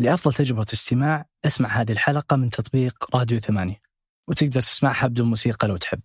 لأفضل تجربة استماع أسمع هذه الحلقة من تطبيق راديو ثمانية وتقدر تسمعها بدون موسيقى لو تحب.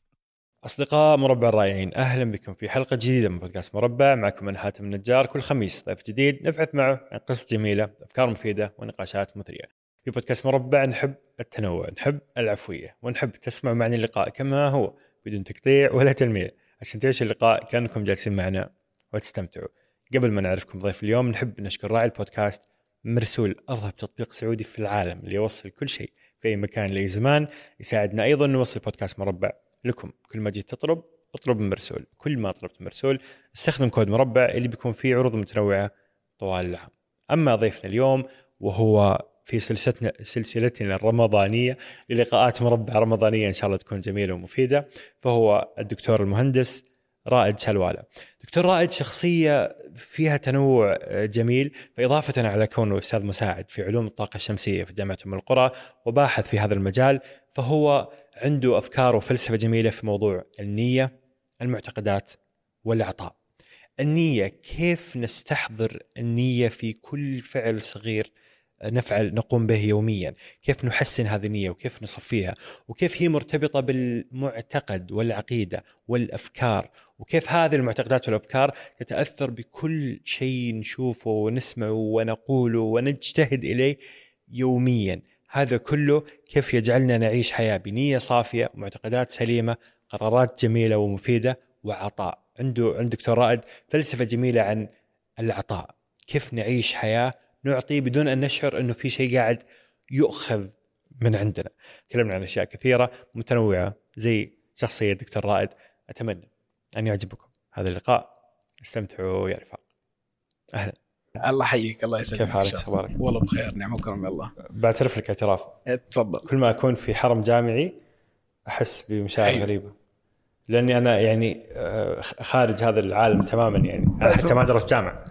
أصدقاء مربع الرائعين أهلا بكم في حلقة جديدة من بودكاست مربع معكم أنا حاتم النجار. كل خميس ضيف جديد نبحث معه عن قصص جميلة أفكار مفيدة ونقاشات مثرية. في بودكاست مربع نحب التنوع نحب العفوية ونحب تسمعوا معنا اللقاء كما هو بدون تقطيع ولا تلميع. عشان تعيشوا اللقاء كأنكم جالسين معنا وتستمتعوا. قبل ما نعرفكم ضيف اليوم نحب نشكر راعي البودكاست مرسول أرهب تطبيق سعودي في العالم اللي يوصل كل شيء في أي مكان لأي زمان يساعدنا أيضا نوصل بودكاست مربع لكم. كل ما جيت تطلب اطلب من مرسول. كل ما طلبت من مرسول استخدم كود مربع اللي بيكون فيه عروض متنوعة طوال العام. أما ضيفنا اليوم وهو في سلسلتنا سلسلتنا الرمضانية للقاءات مربع رمضانية إن شاء الله تكون جميلة ومفيدة فهو الدكتور المهندس رائد شلوالة دكتور رائد شخصية فيها تنوع جميل. فإضافة على كونه أستاذ مساعد في علوم الطاقة الشمسية في جامعة أم القرى وباحث في هذا المجال فهو عنده أفكار وفلسفة جميلة في موضوع النية المعتقدات والعطاء النية كيف نستحضر النية في كل فعل صغير نفعل نقوم به يوميا؟ كيف نحسن هذه النية وكيف نصفيها؟ وكيف هي مرتبطة بالمعتقد والعقيدة والأفكار وكيف هذه المعتقدات والأفكار تتأثر بكل شيء نشوفه ونسمعه ونقوله ونجتهد إليه يوميا. هذا كله كيف يجعلنا نعيش حياة بنية صافية معتقدات سليمة قرارات جميلة ومفيدة وعطاء. عنده عند دكتور رائد فلسفة جميلة عن العطاء. كيف نعيش حياة نعطي بدون أن نشعر إنه في شيء قاعد يؤخذ من عندنا. تكلمنا عن أشياء كثيرة متنوعة زي شخصية دكتور رائد. أتمنى. أن يعجبكم. هذا اللقاء. استمتعوا يا رفاق. أهلا. الله يحييك. الله يسلمك. كيف حالك؟ أخبارك؟ والله بخير. نعم وكرم الله. بعترف لك اعتراف. تفضل. كل ما أكون في حرم جامعي أحس بمشاعر أيوة. غريبة. لأني أنا يعني آه، خارج هذا العالم تماما يعني. أنا حتى ما درست جامعة.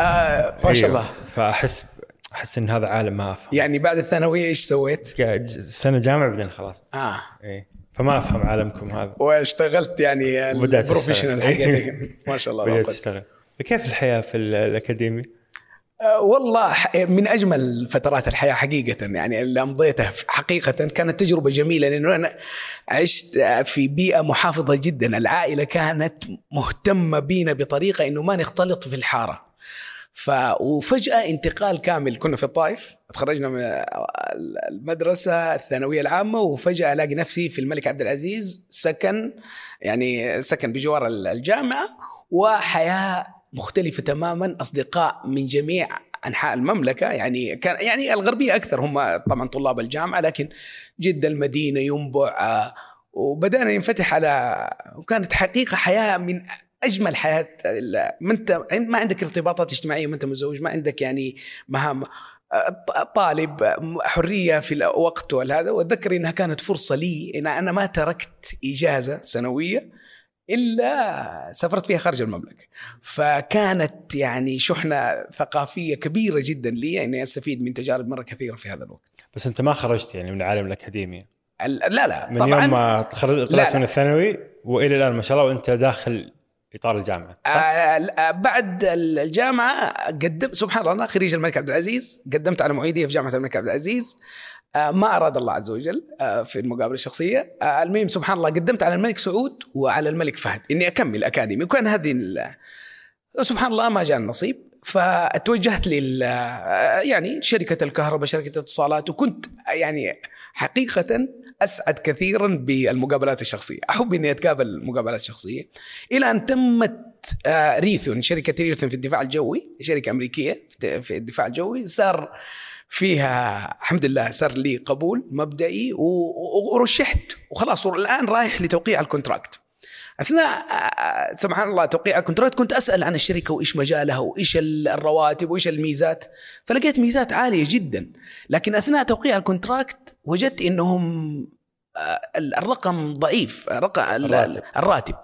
آه ما شاء أيوة. الله. فأحس أحس إن هذا عالم ما أفهم. يعني بعد الثانوية إيش سويت؟ سنة جامعة بعدين خلاص. آه. إيه. فما أفهم عالمكم هذا واشتغلت يعني ال professional. حقتك ما شاء الله قوة. أشتغل كيف الحياة في ال- الأكاديمي؟ آه، والله من أجمل فترات الحياة حقيقة يعني اللي أمضيتها حقيقة كانت تجربة جميلة لأنه أنا عشت في بيئة محافظة جدا العائلة كانت مهتمة بينا بطريقة إنه ما نختلط في الحارة ف وفجأة انتقال كامل كنا في الطائف تخرجنا من المدرسة الثانوية العامة وفجأة ألاقي نفسي في الملك عبد العزيز سكن يعني سكن بجوار الجامعة وحياة مختلفة تماما أصدقاء من جميع أنحاء المملكة يعني كان يعني الغربية أكثر هم طبعا طلاب الجامعة لكن جده المدينة ينبع وبدأنا ننفتح على وكانت حقيقة حياة من أجمل حياة ما انت ما عندك ارتباطات اجتماعية ما أنت متزوج ما عندك يعني مهام آه، طالب حرية في الوقت والهذا وأتذكر إنها كانت فرصة لي إن أنا ما تركت إجازة سنوية إلا سافرت فيها خارج المملكة. فكانت يعني شحنة ثقافية كبيرة جدا لي إني أستفيد من تجارب مرة كثيرة في هذا الوقت. بس أنت ما خرجت يعني من العالم الاكاديمي ال- لا لا من طبعا. يوم ما طلعت. من الثانوي وإلى الآن ما شاء الله وأنت داخل إطار الجامعة صح؟ آه لا، بعد الجامعة قدمت سبحان الله خريج الملك عبد العزيز قدمت على معيديه في جامعة الملك عبد العزيز آه ما أراد الله عز وجل آه في المقابلة الشخصية. آه المهم سبحان الله قدمت على الملك سعود وعلى الملك فهد إني أكمل أكاديمي. وكان هذه سبحان الله ما جاء النصيب. فتوجهت لل يعني شركة الكهرباء شركة الاتصالات وكنت يعني حقيقة أسعد كثيرا بالمقابلات الشخصية احب اني أتقابل مقابلات شخصيه إلى أن تمت آه، ريثون شركة ريثون في الدفاع الجوي شركة أمريكية في الدفاع الجوي صار فيها الحمد لله صار لي قبول مبدئي ورشحت وخلاص الان رايح لتوقيع ال contract. أثناء آه، سبحان الله توقيع ال contract كنت أسأل عن الشركة وإيش مجالها وإيش الرواتب وإيش الميزات فلقيت ميزات عالية جدا. لكن أثناء توقيع ال contract وجدت إنهم آه، الرقم ضعيف رقم الراتب. الراتب.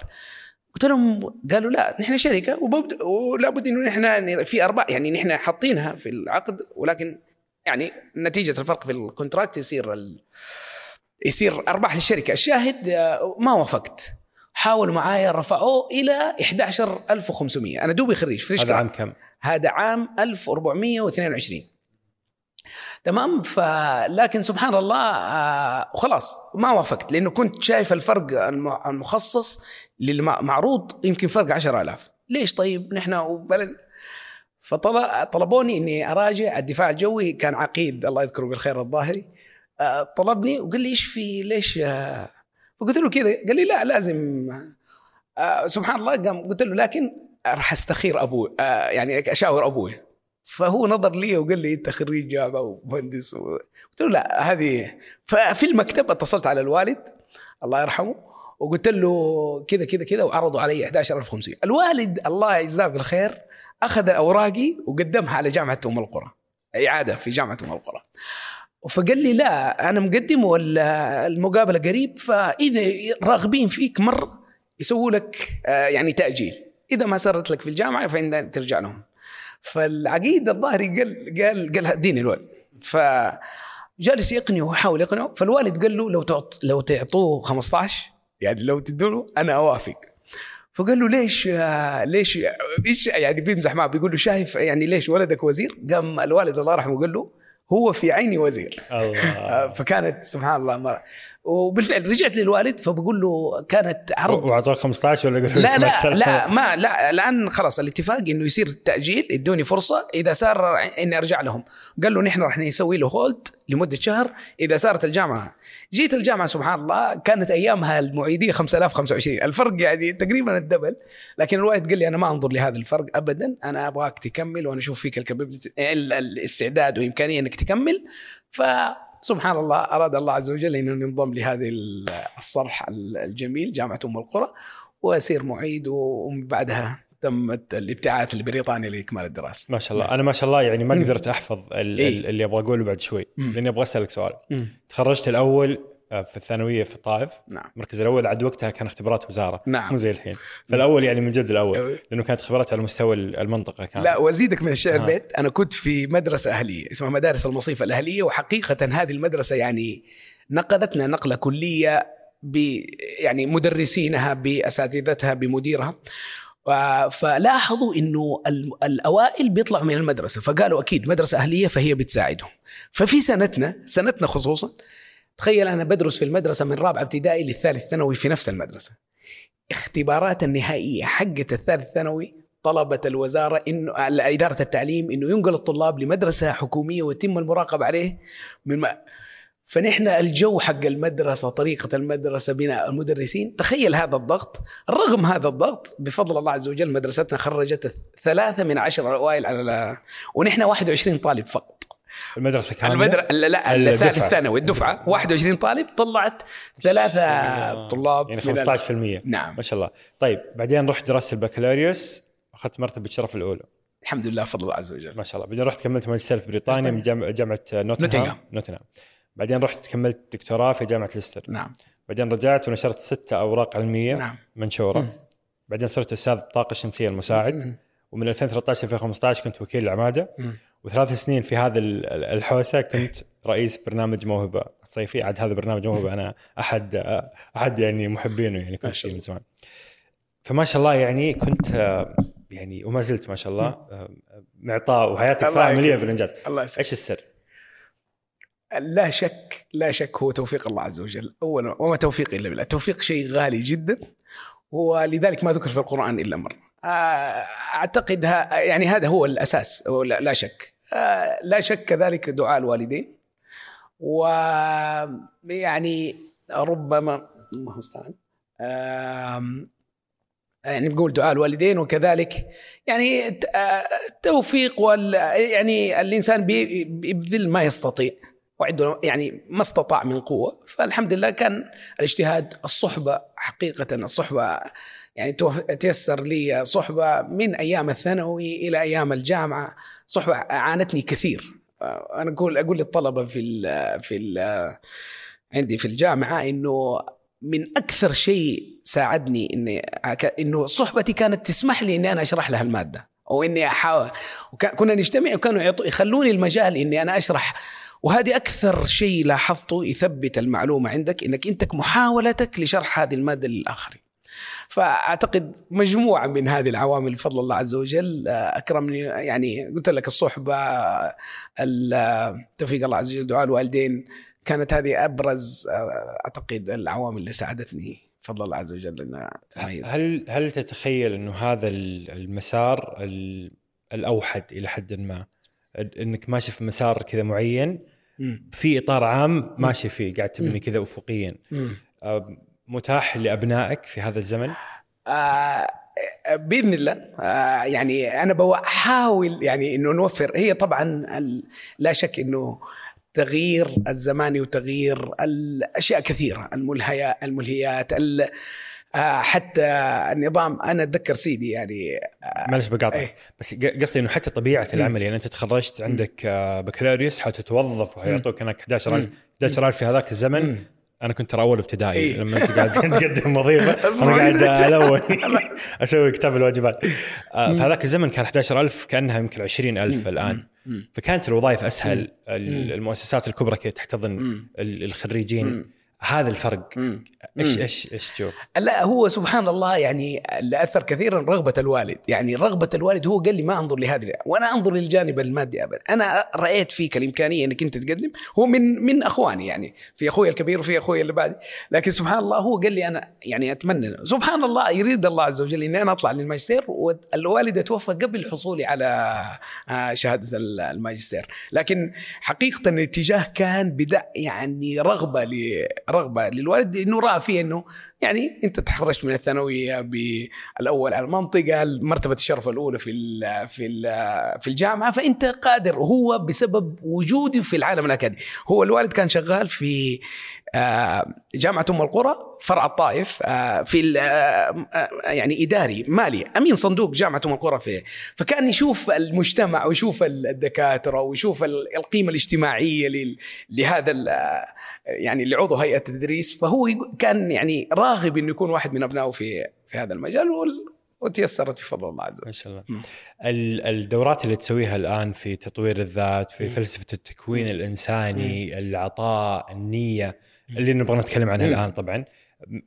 قلت لهم قالوا لا نحن شركة وببد- ولا بد إنه نحن في أرباح يعني نحن حاطينها في العقد ولكن يعني نتيجة الفرق في ال contract يصير ال... يصير أرباح للشركة. الشاهد آه، ما وافقت. حاولوا معايا رفعوه إلى 11500 أنا دوبي خريج fresh هذا عام كم؟ هذا عام 1422 تمام؟ فلكن سبحان الله آه وخلاص ما وافقت لأنه كنت شايف الفرق الم- المخصص للمعروض يمكن فرق 10000 ليش طيب؟ نحن وبلد. فطلبوني إني أراجع الدفاع الجوي كان عقيد الله يذكره بالخير الظاهري. آه، طلبني وقال لي إيش في ليش آه، فقلت له كذا قال لي لا لازم آه، سبحان الله قام قلت له لكن راح استخير أبوي آه، يعني أشاور أبوي فهو نظر لي وقال لي أنت خريج جامعه ومهندس. قلت له لا هذه ففي المكتب اتصلت على الوالد الله يرحمه وقلت له كذا كذا كذا وعرضوا علي 11500 الوالد الله يجزاه بالخير أخذ أوراقي وقدمها على جامعة أم القرى إعادة في جامعة أم القرى فقال لي لا أنا مقدم والمقابله قريب فإذا راغبين فيك مره يسووا لك آه، يعني تأجيل. إذا ما سرت لك في الجامعة فإن ترجع لهم. فالعقيد الظاهري قال قال قال اديني الولد. فجالس يقنعه ويحاول يقنعه. فالوالد قال له لو تعط لو تعطوه 15 يعني لو تدوا له أنا أوافق. فقال له ليش آه، ليش إيش يعني بيمزح معه؟ بيقول له شايف يعني ليش ولدك وزير؟ قام الوالد الله يرحمه قال له هو في عيني وزير. الله. فكانت سبحان الله مرة. وبالفعل رجعت للوالد فبقول له كانت عرض. واعطوك 15 ولا لا لا؟ لا ما لا الان خلاص الاتفاق إنه يصير تأجيل ادوني فرصة. إذا صار إني أرجع لهم. قال له نحن راح نسوي له هولد لمدة شهر. إذا صارت الجامعة جيت الجامعة سبحان الله كانت أيامها المعيدية 5025 الفرق يعني تقريبا الدبل. لكن الوالد قال لي أنا ما أنظر لهذا الفرق ابدا. أنا أبغاك تكمل وأنا أشوف فيك الاستعداد وإمكانية إنك تكمل. فسبحان الله أراد الله عز وجل انه ننضم لهذه ال- الصرح الجميل جامعة أم القرى واصير معيد ومن بعدها تمت الابتعاث لبريطانيا لإكمال الدراسة. ما شاء الله أنا ما شاء الله يعني ما. قدرت أحفظ إيه. ال- اللي أبغى أقوله بعد شوي. لأني أبغى أسألك سؤال تخرجت الأول في الثانوية في الطائف نعم. المركز الأول عاد وقتها كان اختبارات وزارة. نعم. مو زي الحين. فالأول يعني من جد الأول لأنه كانت اختبارات على مستوى المنطقة كانت. لا وأزيدك من الشعر ها. بيت أنا كنت في مدرسة أهلية اسمها مدارس المصيفه الأهلية وحقيقة هذه المدرسة يعني نقلتنا نقلة كلية ب يعني مدرسينها بأساتذتها بمديرها. و- فلاحظوا إنه ال- الأوائل بيطلعوا من المدرسة فقالوا أكيد مدرسة أهلية فهي بتساعدهم. ففي سنتنا سنتنا خصوصا تخيل أنا بدرس في المدرسة من رابعة ابتدائي للثالث ثانوي في نفس المدرسة. اختبارات النهائية حقت الثالث ثانوي طلبت الوزارة انه إدارة التعليم إنه ينقل الطلاب لمدرسة حكومية ويتم المراقبة عليه من ما فنحن الجو حق المدرسة طريقة المدرسة بناء المدرسين تخيل هذا الضغط. رغم هذا الضغط بفضل الله عز وجل مدرستنا خرجت ثلاثة من عشر الاوائل على ونحن 21 طالب فقط. المدرسة كاملة؟ المدرسة لا لا الدفعة. الثالث الثانوي الدفعة. 21 طالب طلعت ثلاثة طلاب يعني من ال- 15% نعم. ما شاء الله. طيب بعدين رحت درست البكالوريوس أخذت مرتبة الشرف الأولى. الحمد لله فضل الله عز وجل. ما شاء الله. بعدين رحت كملت ماجستير في بريطانيا من جامعه جامعة نوتنهام. نوتنغهام. نوتنهام. بعدين رحت كملت دكتوراه في جامعة ليستر. نعم. بعدين رجعت ونشرت ستة أوراق علمية نعم. منشورة. مم. بعدين صرت أستاذ الطاقه الشمسيه المساعد. مم. ومن 2013 2015 كنت وكيل العمادة. مم. وثلاث سنين في هذا ال- ال- الحوسة كنت رئيس برنامج موهبة. صيفي عاد هذا برنامج موهبة. أنا أحد أحد يعني محبينه يعني كنت فيه الله. من زمان. فما شاء الله يعني كنت يعني وما زلت ما شاء الله معطاء وحياتك صراحة مليئة. بالإنجاز. الله إيش السر؟ لا شك لا شك هو توفيق الله عز وجل. اولا وما توفيق إلا بالله. التوفيق شيء غالي جدا ولذلك ما ذكر في القرآن إلا مرة. أعتقد ها يعني هذا هو الأساس لا شك. آه، لا شك كذلك دعاء الوالدين. ويعني ربما الله المستعان يعني بقول دعاء الوالدين وكذلك يعني آه، التوفيق وال يعني الإنسان بي- بيبذل ما يستطيع. وعنده يعني ما استطاع من قوة. فالحمد لله كان الاجتهاد الصحبة حقيقة الصحبة يعني تيسر لي صحبة من أيام الثانوي إلى أيام الجامعة. صحبة عانتني كثير. أنا أقول أقول للطلبة في ال في ال عندي في الجامعة إنه من أكثر شيء ساعدني إني إنه صحبتي كانت تسمح لي إني أنا أشرح لها المادة. أو إني احاول كنا نجتمع وكانوا يعطوا يخلوني المجال إني أنا أشرح وهذه أكثر شيء لاحظته يثبت المعلومة عندك إنك أنت محاولتك لشرح هذه المادة للآخرين فأعتقد مجموعة من هذه العوامل بفضل الله عز وجل آه، أكرمني يعني قلت لك الصحبة ال- توفيق الله عز وجل دعاء الوالدين كانت هذه أبرز آه، أعتقد العوامل اللي ساعدتني بفضل الله عز وجل ان اتميز هل هل تتخيل إنه هذا ال- المسار ال- الأوحد إلى حد ما إنك ماشي في مسار كذا معين. في إطار عام ماشي فيه قاعد تبني. كذا افقيا. آه، متاح لأبنائك في هذا الزمن؟ آه، بإذن الله. آه، يعني أنا بحاول يعني إنه نوفر. هي طبعا لا شك إنه تغيير الزماني وتغيير الأشياء كثيرة الملهيات الملهيات ال- حتى النظام أنا أتذكر سيدي يعني معلش بقاطعك. إيه. بس قصدي إنه حتى طبيعة العمل يعني أنت تخرجت عندك آه، بكالوريوس حتتوظف وحيعطوك هناك 11000 مم. 11000 في هذاك الزمن. مم. أنا كنت ترى أول ابتدائي إيه. لما أنت قاعد تقدم وظيفة أنا قاعد ألون. أسوي كتاب الواجبات. آه، في هذاك الزمن كان 11000 كأنها يمكن 20000 الآن. فكانت الوظائف أسهل. ال- المؤسسات الكبرى كانت تحتضن الخريجين. هذا الفرق. مم. إيش. إيش إيش تشوف؟ لا هو سبحان الله يعني اللي أثر كثيرا رغبة الوالد، يعني رغبة الوالد هو قال لي ما أنظر لهذه وأنا أنظر للجانب المادي ابدا، أنا رأيت فيك الإمكانية إنك أنت تقدم. هو من من أخواني يعني في أخوي الكبير وفي أخوي اللي بعدي، لكن سبحان الله هو قال لي أنا يعني أتمنى. سبحان الله يريد الله عز وجل إني أنا أطلع للماجستير والوالده توفى قبل حصولي على آه، شهادة الماجستير، لكن حقيقة الاتجاه كان بدأ يعني رغبة رغبة للوالد إنه رأى فيه إنه يعني انت تخرجت من الثانوية بالأول على المنطقة مرتبة الشرف الأولى في ال في ال في الجامعة فأنت قادر هو بسبب وجودي في العالم الأكاديمي. هو الوالد كان شغال في آه، جامعة أم القرى فرع الطائف آه، في آه، يعني إداري مالي أمين صندوق جامعة أم القرى في فكان يشوف المجتمع ويشوف الدكاترة ويشوف ال- القيمة الاجتماعية لهذا يعني لعضو هيئة التدريس. فهو كان يعني راغب إنه يكون واحد من أبنائه في في هذا المجال وتيسرت بفضل الله عز وجل. ما شاء الله. الدورات اللي تسويها الآن في تطوير الذات في. فلسفة التكوين الإنساني العطاء النية اللي نبغى نتكلم عنها. الآن طبعا.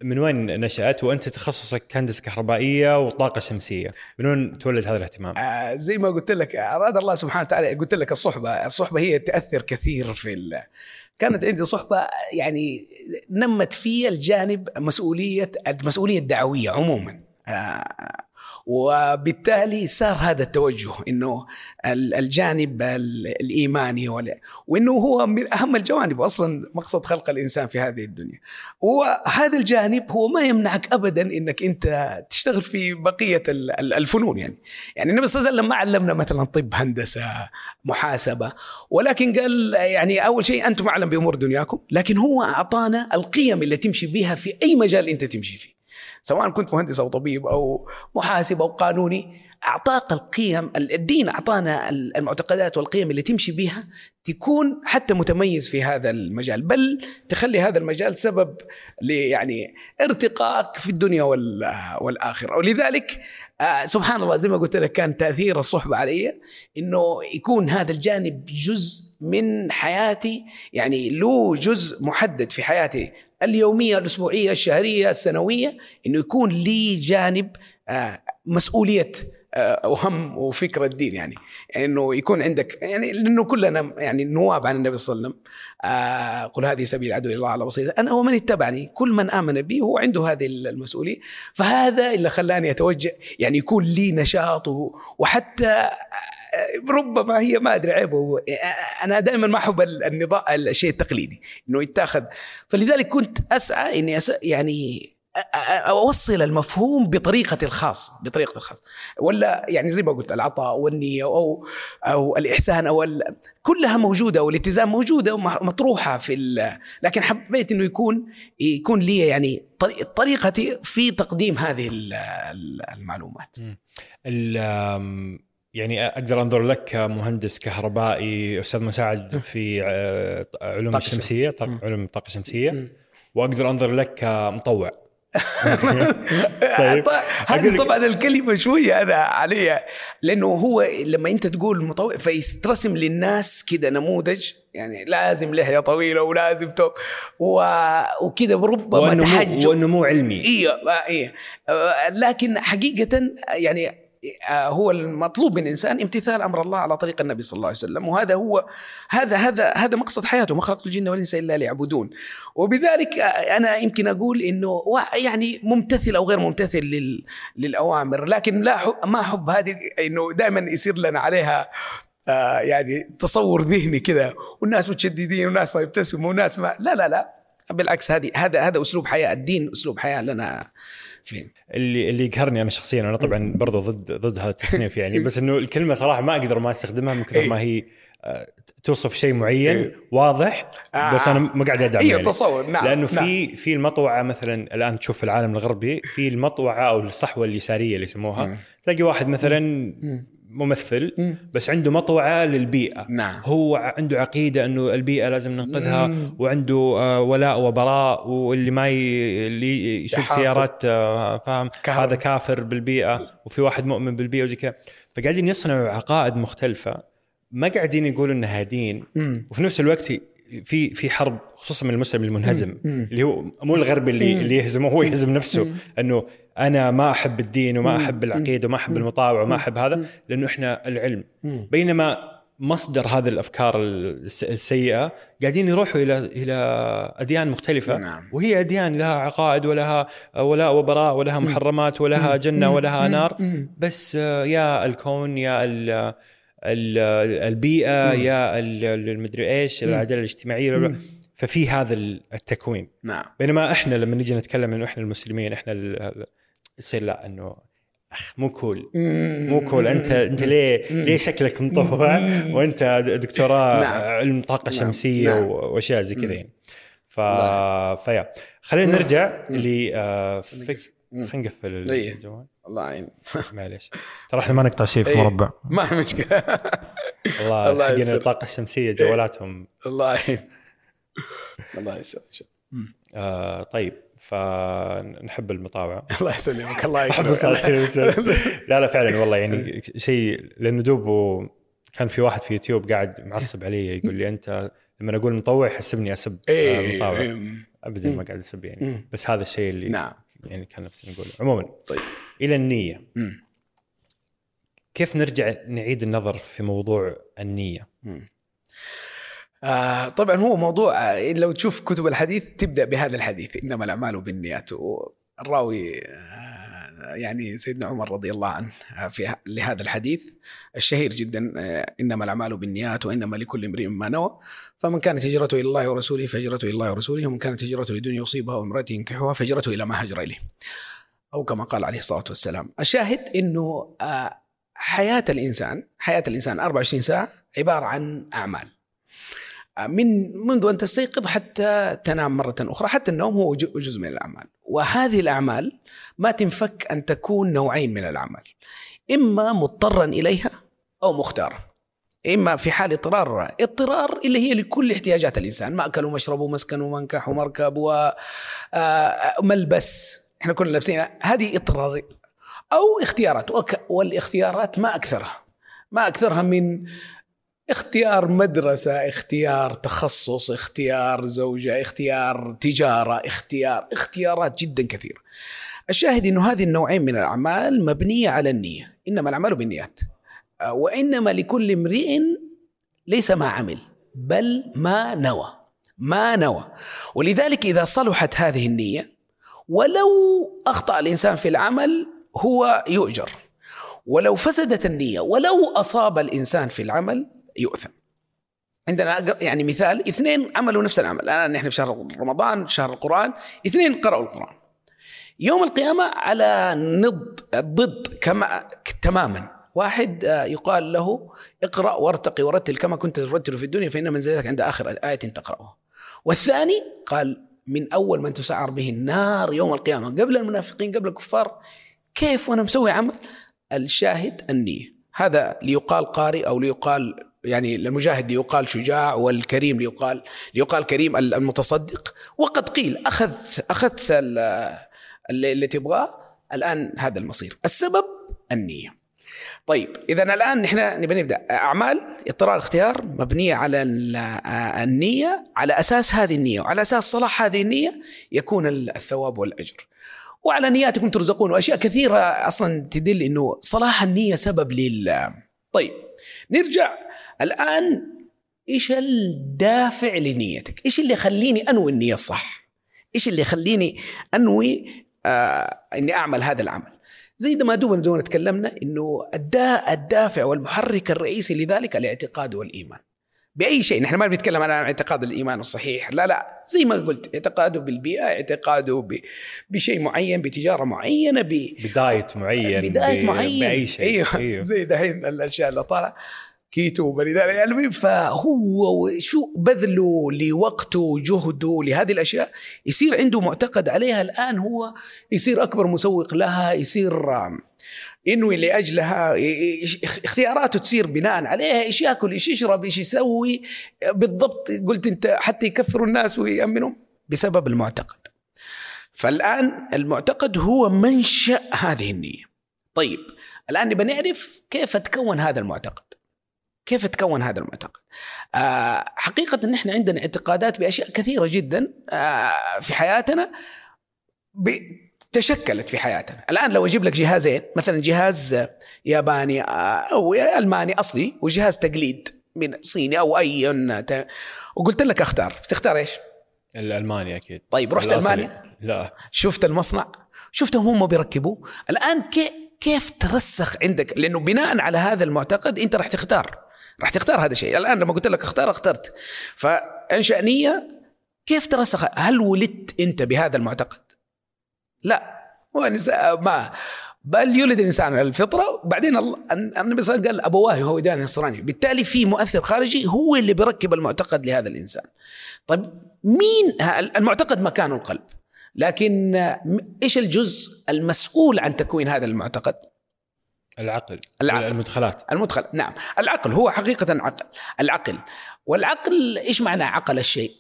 من وين نشأت؟ وأنت تخصصك هندسه كهربائية وطاقة شمسية. من وين تولد هذا الاهتمام؟ آه زي ما قلت لك أراد الله سبحانه وتعالى قلت لك الصحبة، الصحبة هي تأثر كثير في ال... كانت عندي صحبة يعني نمت في الجانب مسؤوليه المسؤوليه الدعويه عموما. وبالتالي صار هذا التوجه إنه ال- الجانب ال- الإيماني وإنه هو من أهم الجوانب أصلا مقصد خلق الإنسان في هذه الدنيا. وهذا الجانب هو ما يمنعك ابدا إنك أنت تشتغل في بقية ال- ال- الفنون يعني. يعني النبي صلى الله عليه وسلم ما علمنا مثلا طب هندسة محاسبة ولكن قال يعني أول شيء أنتم أعلم بأمور دنياكم لكن هو أعطانا القيم اللي تمشي بها في أي مجال أنت تمشي فيه. سواء كنت مهندس أو طبيب أو محاسب أو قانوني أعطاك القيم الدين أعطانا المعتقدات والقيم اللي تمشي بها تكون حتى متميز في هذا المجال بل تخلي هذا المجال سبب يعني ارتقائك في الدنيا وال- والآخرة. ولذلك آه، سبحان الله زي ما قلت لك كان تأثير الصحبة علي إنه يكون هذا الجانب جزء من حياتي يعني له جزء محدد في حياتي. اليومية الأسبوعية الشهرية السنوية إنه يكون لي جانب آه، مسؤولية آه، وهم وفكر الدين يعني. إنه يكون عندك يعني لأنه كلنا يعني نواب عن النبي صلى الله عليه وسلم. آه، قل هذه سبيل عدو الله على بسيطه أنا ومن اتبعني كل من آمن بي هو عنده هذه المسؤولية. فهذا اللي خلاني أتوجه يعني يكون لي نشاط وحتى ربما هي ما أدري عيب هو- أنا دائما ما أحب النظام الشيء التقليدي إنه يتاخذ فلذلك كنت أسعى إني أس... يعني أوصل المفهوم بطريقتي الخاصة بطريقتي الخاصة ولا يعني زي ما قلت العطاء والنية أو أو الإحسان أو. كلها موجودة والالتزام موجودة ومطروحه في. لكن حبيت إنه يكون يكون لي يعني طري- طريقتي في تقديم هذه ال- ال- المعلومات يعني أقدر أنظر لك كمهندس كهربائي أستاذ مساعد في آه، علوم طاقة الشمسية مم. طاق- علوم الطاقة الشمسية. وأقدر أنظر لك كمطوع. طيب. أقول هذه طبعا الكلمة شوية أنا عليها. لأنه هو لما أنت تقول مطوع فيترسم للناس كده نموذج يعني لازم لحيه طويلة ولازم توب و... وكده ربما تحجب وانه مو علمي. أيوه آه، لكن حقيقة يعني هو المطلوب من الإنسان امتثال أمر الله على طريق النبي صلى الله عليه وسلم وهذا هو هذا هذا هذا مقصد حياته ما خلقت الجن والإنس إلا ليعبدون. وبذلك آه، أنا يمكن أقول إنه يعني ممتثل أو غير ممتثل لل للأوامر لكن لا حب ما احب هذه إنه دائما يصير لنا عليها آه يعني تصور ذهني كذا والناس متشددين والناس ما يبتسموا والناس ما لا لا لا بالعكس هذه هذا هذا أسلوب حياة الدين أسلوب حياة لنا. فيه اللي اللي يقهرني أنا شخصيا أنا طبعا برضه ضد ضد هذا التصنيف يعني بس إنه الكلمة صراحة ما أقدر ما أستخدمها من كثر إيه. ما هي آه، توصف شيء معين إيه. واضح بس آه. أنا ما قاعد أدعم أيوه. تصور نعم لأنه نعم. في في المطوعة مثلا الآن تشوف في العالم الغربي في المطوعة أو الصحوة اليسارية اللي يسموها. تلاقي واحد مثلا مم. ممثل مم. بس عنده مطوعة للبيئة نعم هو عنده عقيدة إنه البيئة لازم ننقذها مم. وعنده آه، ولاء وبراء واللي ما ي... اللي يسوق يحافظ. سيارات آه، فاهم كهرباء. هذا كافر بالبيئة وفي واحد مؤمن بالبيئة وزي كذا فقاعدين يصنعوا عقائد مختلفة ما قاعدين يقولوا إنها دين. وفي نفس الوقت في في حرب خصوصا من المسلم المنهزم. اللي هو مو الغربي اللي. اللي يهزمه هو يهزم نفسه. إنه أنا ما أحب الدين وما. أحب العقيدة وما أحب. المطاوع وما أحب هذا. لأنه إحنا العلم. بينما مصدر هذه الأفكار الس- السيئة قاعدين يروحوا إلى إلى أديان مختلفة نعم. وهي أديان لها عقائد ولها ولاء وبراء ولها محرمات ولها جنة ولها نار. بس آه، يا الكون يا البيئة مم. يا ال- ال- المدري إيش. العدالة الاجتماعية مم. ففي هذا التكوين نعم بينما إحنا لما نجي نتكلم إنه إحنا المسلمين إحنا ال- ال- يصير لا إنه أخ مو كول مو كول انت أنت ليه. ليه شكلك مطوع. وأنت دكتوراه نعم. علم طاقة نعم. شمسية نعم. وأشياء زي كذا. يعني ف. فيا خلينا نرجع مم. خلينا نقفل إيه. الجوال. الله يعين. معليش. ترى إحنا ما نقطع شيء في إيه. مربع. ما في مشكلة. والله الله حقين يسر. الطاقة الشمسية جوالاتهم. الله يعين. الله يسلمك. آه طيب فنحب المطاوع الله يسلمك. الله والسلام. لا لا. فعلا والله يعني شيء لأنه دوب كان في واحد في يوتيوب قاعد معصب علي يقول لي أنت لما أقول مطوع يحسبني أسب آه، مطاوع إيه. ابدا ما. قاعد أسب يعني. بس هذا الشيء اللي نعم. يعني كان نفسي نقوله عموما طيب. إلى النية. مم. كيف نرجع نعيد النظر في موضوع النية؟ مم. آه طبعا هو موضوع آه، لو تشوف كتب الحديث تبدأ بهذا الحديث إنما الأعمال بالنيات. والراوي آه، يعني سيدنا عمر رضي الله عنه آه، في لهذا الحديث الشهير جدا آه، إنما الأعمال بالنيات وإنما لكل امرئ ما نوى. فمن كانت هجرته إلى الله ورسوله فهجرته إلى الله ورسوله ومن كانت هجرته لدنيا يصيبها وامرأة ينكحها فهجرته إلى ما هاجر إليه. أو كما قال عليه الصلاة والسلام. الشاهد إنه آه، حياة الإنسان حياة الإنسان 24 ساعة عبارة عن أعمال. من منذ أن تستيقظ حتى تنام مرة أخرى حتى النوم هو جزء من الأعمال. وهذه الأعمال ما تنفك أن تكون نوعين من الأعمال. إما مضطرا إليها أو مختارا. إما في حال اضطرار اضطرار اللي هي لكل احتياجات الإنسان. مأكل ومشرب ومسكن ومنكح ومركب وملبس إحنا كلنا لابسين. هذه اضطرار. أو اختيارات. والإختيارات ما أكثرها. ما أكثرها من اختيار مدرسة اختيار تخصص اختيار زوجة اختيار تجارة اختيار اختيارات جدا كثيرة الشاهد أنه هذه النوعين من الأعمال مبنية على النية إنما الأعمال بالنيات. آه، وإنما لكل امرئ ليس ما عمل بل ما نوى ما نوى. ولذلك إذا صلحت هذه النية ولو أخطأ الإنسان في العمل هو يؤجر. ولو فسدت النية ولو أصاب الإنسان في العمل يؤثم. عندنا يعني مثال اثنين عملوا نفس العمل. الآن نحن في شهر رمضان شهر القرآن اثنين قرأوا القرآن. يوم القيامة على نض الضد كما تماما. واحد آه، يقال له اقرأ وارتقي ورتل كما كنت ترتل في الدنيا فإن منزلتك عند آخر آية تقرأها. والثاني قال من أول من تسعر به النار يوم القيامة قبل المنافقين قبل الكفار كيف وأنا مسوي عمل؟ الشاهد النية. هذا ليقال قارئ أو ليقال يعني المجاهد ليقال شجاع والكريم ليقال ليقال كريم المتصدق. وقد قيل أخذت ال- اللي, تبغاه الآن هذا المصير. السبب النية. طيب اذا الآن نحن نبي نبدأ. أعمال اضطرار اختيار مبنية على ال- النية على أساس هذه النية وعلى أساس صلاح هذه النية يكون الثواب والأجر. وعلى نياتكم ترزقون وأشياء كثيرة أصلا تدل إنه صلاح النية سبب لل طيب نرجع الآن إيش الدافع لنيتك؟ إيش اللي يخليني أنوي النية الصح؟ إيش اللي يخليني أنوي آه إني أعمل هذا العمل؟ زي ما دوبنا دوبنا تكلمنا إنه الدا الدافع والمحرك الرئيسي لذلك الاعتقاد والإيمان. بأي شيء نحن ما بنتكلم عن اعتقاد الإيمان الصحيح لا لا زي ما قلت اعتقاده بالبيئة اعتقاده ب- بشيء معين بتجارة معينة ب بداية معين بداية ب- معين بأي شيء أيوه, أيوه. زي دحين الأشياء اللي طالعة كيتو وبني داري يعني فهو شو بذله لوقته وجهده لهذه الأشياء؟ يصير عنده معتقد عليها الآن هو يصير أكبر مسوق لها يصير ينوي لأجلها اختياراته تصير بناء عليها إيش يأكل إيش يشرب إيش يسوي بالضبط قلت أنت حتى يكفروا الناس ويامنوا بسبب المعتقد. فالآن المعتقد هو منشأ هذه النية. طيب الآن نبى نعرف كيف تكون هذا المعتقد. كيف تكون هذا المعتقد؟ آه حقيقة نحن عندنا اعتقادات بأشياء كثيرة جدا آه في حياتنا تشكلت في حياتنا. الآن لو أجيب لك جهازين مثلا جهاز ياباني آه، أو ألماني أصلي وجهاز تقليد من صيني أو أي ت- وقلت لك أختار تختار إيش؟ الألماني أكيد. طيب رحت الأصلي. ألمانيا؟ لا. شفت المصنع؟ شفتهم هم بيركبوه؟ الآن كي كيف ترسخ عندك؟ لأنه بناء على هذا المعتقد أنت راح تختار. راح تختار هذا الشيء. الآن لما قلت لك اختار اخترت. فانشا نيه كيف ترسخ؟ هل ولدت أنت بهذا المعتقد؟ لا. ما. بل يولد الإنسان على الفطره وبعدين النبي صلى الله عليه وسلم قال أبواه هودان نصراني. بالتالي في مؤثر خارجي هو اللي بيركب المعتقد لهذا الإنسان. طيب مين المعتقد مكانه القلب. لكن إيش الجزء المسؤول عن تكوين هذا المعتقد؟ العقل العقل. المدخلات المدخل نعم. العقل هو حقيقة عقل. العقل. والعقل إيش معنى عقل الشيء؟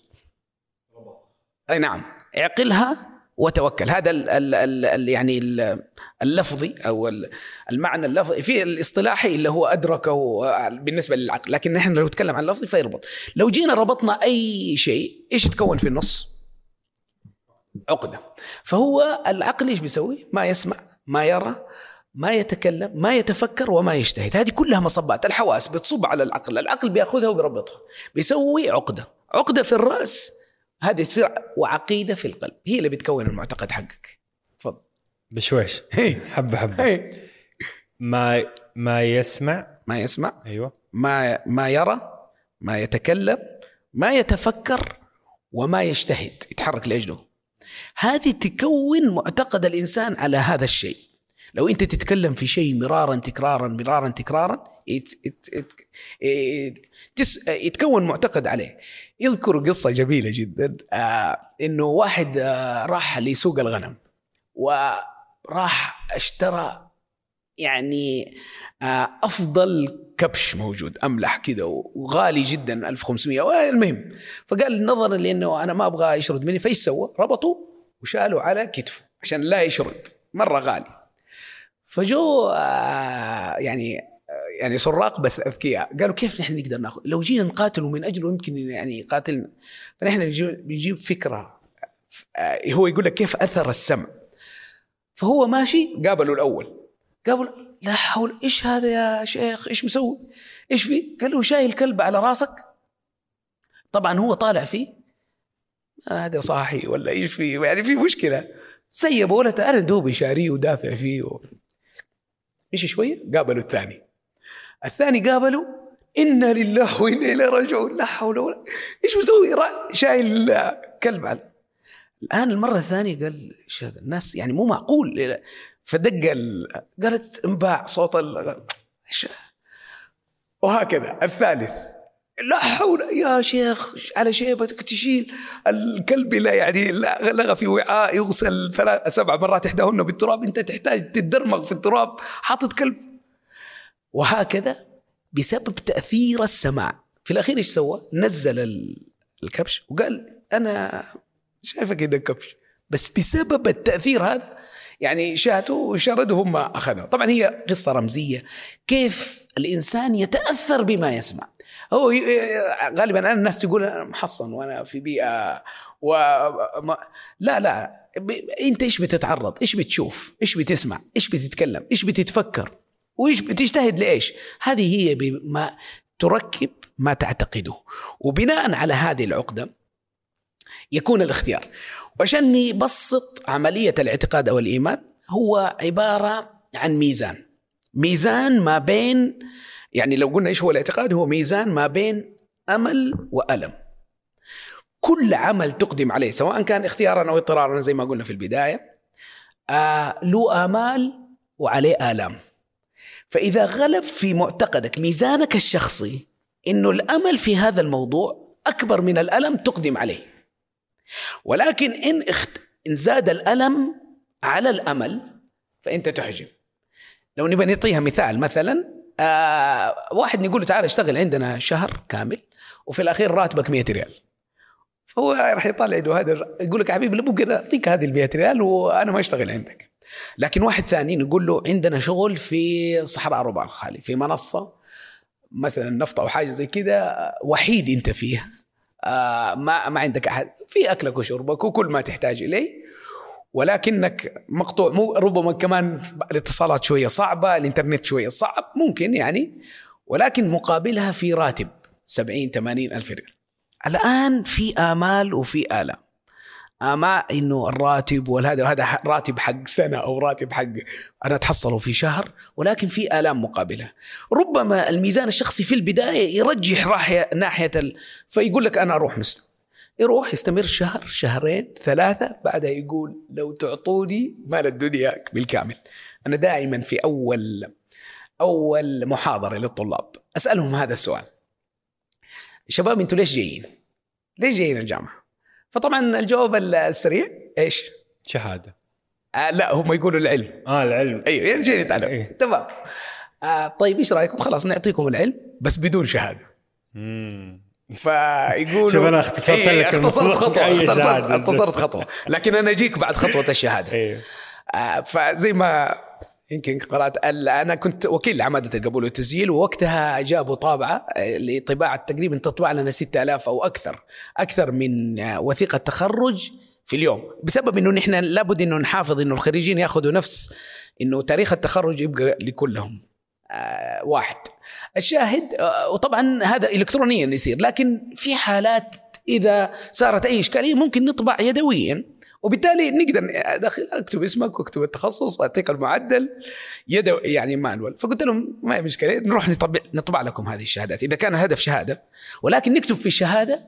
أي نعم. اعقلها وتوكل. هذا ال ال ال ال يعني ال- اللفظي أو ال- المعنى اللفظي في الاصطلاحي اللي هو ادركه بالنسبة للعقل. لكن نحن لو نتكلم عن اللفظي فيربط. لو جينا ربطنا أي شيء إيش يتكون في النص؟ عقدة. فهو العقل إيش بيسوي؟ ما يسمع ما يرى ما يتكلم ما يتفكر وما يجتهد. هذه كلها مصبات. الحواس بتصب على العقل العقل بيأخذها وبيربطها بيسوي عقدة. عقدة في الرأس هذه تصير وعقيدة في القلب. هي اللي بتكون المعتقد حقك. تفضل. بشويش. حبة حبة. ما ما يسمع. ما يسمع. أيوه. ما ما يرى ما يتكلم ما يتفكر وما يجتهد. يتحرك لأجله. هذه تكون معتقد الإنسان على هذا الشيء. لو انت تتكلم في شيء مرارا تكرارا مرارا تكرارا يتكون معتقد عليه. يذكر قصة جميلة جدا آه إنه واحد آه راح لسوق الغنم وراح اشترى يعني آه، أفضل كبش موجود أملح كذا وغالي جدا 1500 المهم فقال نظرا لأنه أنا ما أبغى يشرد مني فإيش سوى؟ ربطوا وشالوا على كتفه عشان لا يشرد مرة غالي. فجو آه، يعني آه، يعني سراق بس أذكياء. قالوا كيف نحن نقدر ناخذ؟ لو جينا نقاتله من اجله يمكن يعني يقاتلنا فنحن نجيب بنجيب فكرة آه، هو يقول لك كيف أثر السمع. فهو ماشي قابله الأول. قابل لا حول إيش هذا يا شيخ؟ إيش مسوي؟ إيش فيه قال له شايل كلب على راسك. طبعا هو طالع فيه. هذا صاحي ولا إيش فيه يعني في مشكلة. سيبه ولا أنا دوبي شاريه ودافع فيه. مشي شوية قابلوا الثاني. الثاني قابله إنا لله وإنا إليه راجعون. لا حول ولا إيش مسوي؟ شايل كلب على. الآن المرة الثانية قال إيش هذا الناس يعني مو معقول. فدق ال... قالت انباع صوت ال... إيش- وهكذا. الثالث لا حول يا شيخ على شيبتك تشيل. الكلب لا يعني لغى في وعاء يغسل ثلاث سبع مرات إحداهن بالتراب. أنت تحتاج تتدرمغ في التراب حاطط كلب وهكذا بسبب تأثير السماع. في الأخير إيش سوى؟ نزل ال- الكبش وقال أنا شايفك إنك كبش. بس بسبب التأثير هذا يعني شاتوا وشردوا هم اخذوا طبعا هي قصة رمزية. كيف الإنسان يتأثر بما يسمع. هو غالبا أنا الناس تقول أنا محصن وأنا في بيئة و لا لا أنت إيش بتتعرض؟ إيش بتشوف؟ إيش بتسمع؟ إيش بتتكلم؟ إيش بتتفكر؟ وإيش بتجتهد لإيش؟ هذه هي بما تركب ما تعتقده وبناء على هذه العقدة يكون الاختيار وعشان نبسط عملية الاعتقاد أو الايمان هو عبارة عن ميزان ميزان ما بين يعني لو قلنا إيش هو الاعتقاد؟ هو ميزان ما بين أمل وألم. كل عمل تقدم عليه سواء كان اختيارا أو اضطرارا زي ما قلنا في البداية آه له آمال وعليه آلام. فإذا غلب في معتقدك ميزانك الشخصي إنه الأمل في هذا الموضوع أكبر من الألم تقدم عليه. ولكن إن اخت... إن زاد الألم على الأمل فأنت تحجم لو نبغى نعطيها مثال مثلا آه واحد نقول له تعال اشتغل عندنا شهر كامل وفي الأخير راتبك 100 ريال. فهو راح يطلع إنه هذا يقول لك يا حبيبي ممكن أعطيك هذه ال 100 ريال وأنا ما أشتغل عندك. لكن واحد ثاني نقول له عندنا شغل في صحراء ربع الخالي في منصة مثلا نفط أو حاجة زي كذا وحيد أنت فيها. آه ما ما عندك أحد. في أكلك وشربك وكل ما تحتاج إليه. ولكنك مقطوع. مو ربما كمان الاتصالات شوية صعبة الإنترنت شوية صعب ممكن يعني ولكن مقابلها في راتب 70 80 ألف ريال. الآن في آمال وفي آلام. ما إنه الراتب وهذا هذا راتب حق سنة أو راتب حق أنا أتحصله في شهر ولكن في آلام مقابله ربما الميزان الشخصي في البداية يرجح ناحية ال... فيقول لك أنا أروح مست يروح يستمر شهر شهرين ثلاثة بعدها يقول لو تعطوني مال الدنيا بالكامل أنا دائما في أول أول محاضرة للطلاب أسألهم هذا السؤال شباب أنتوا ليش جايين؟ ليش جايين الجامعة؟ فطبعا الجواب السريع إيش؟ شهادة آه لا هم يقولوا العلم آه العلم أيوه يعني جايين نتعلم أيه. تمام آه طيب إيش رأيكم؟ خلاص نعطيكم العلم بس بدون شهادة مم. فيقولوا شوف أنا اختصرت إيه، لك اختصرت. خطوه اختصرت. اختصرت خطوه لكن أنا أجيك بعد خطوة الشهادة آه، فزي ما يمكن قرأت أنا كنت وكيل لعمادة القبول والتسجيل ووقتها جابوا طابعة آه، لطباعة تقريبا تطبع لنا 6000 أو أكثر أكثر من آه، وثيقة تخرج في اليوم بسبب إنه نحن لابد إنه نحافظ إنه الخريجين يأخذوا نفس إنه تاريخ التخرج يبقى لكلهم واحد. الشاهد آه، وطبعا هذا الكترونيا يصير لكن في حالات إذا صارت أي إشكالية ممكن نطبع يدويا وبالتالي نقدر ادخل أكتب اسمك واكتب التخصص وأعطيك المعدل يدو يعني مانوال. فقلت لهم ما هي مشكلة نروح نطبع نطبع لكم هذه الشهادات. إذا كان الهدف شهادة ولكن نكتب في الشهادة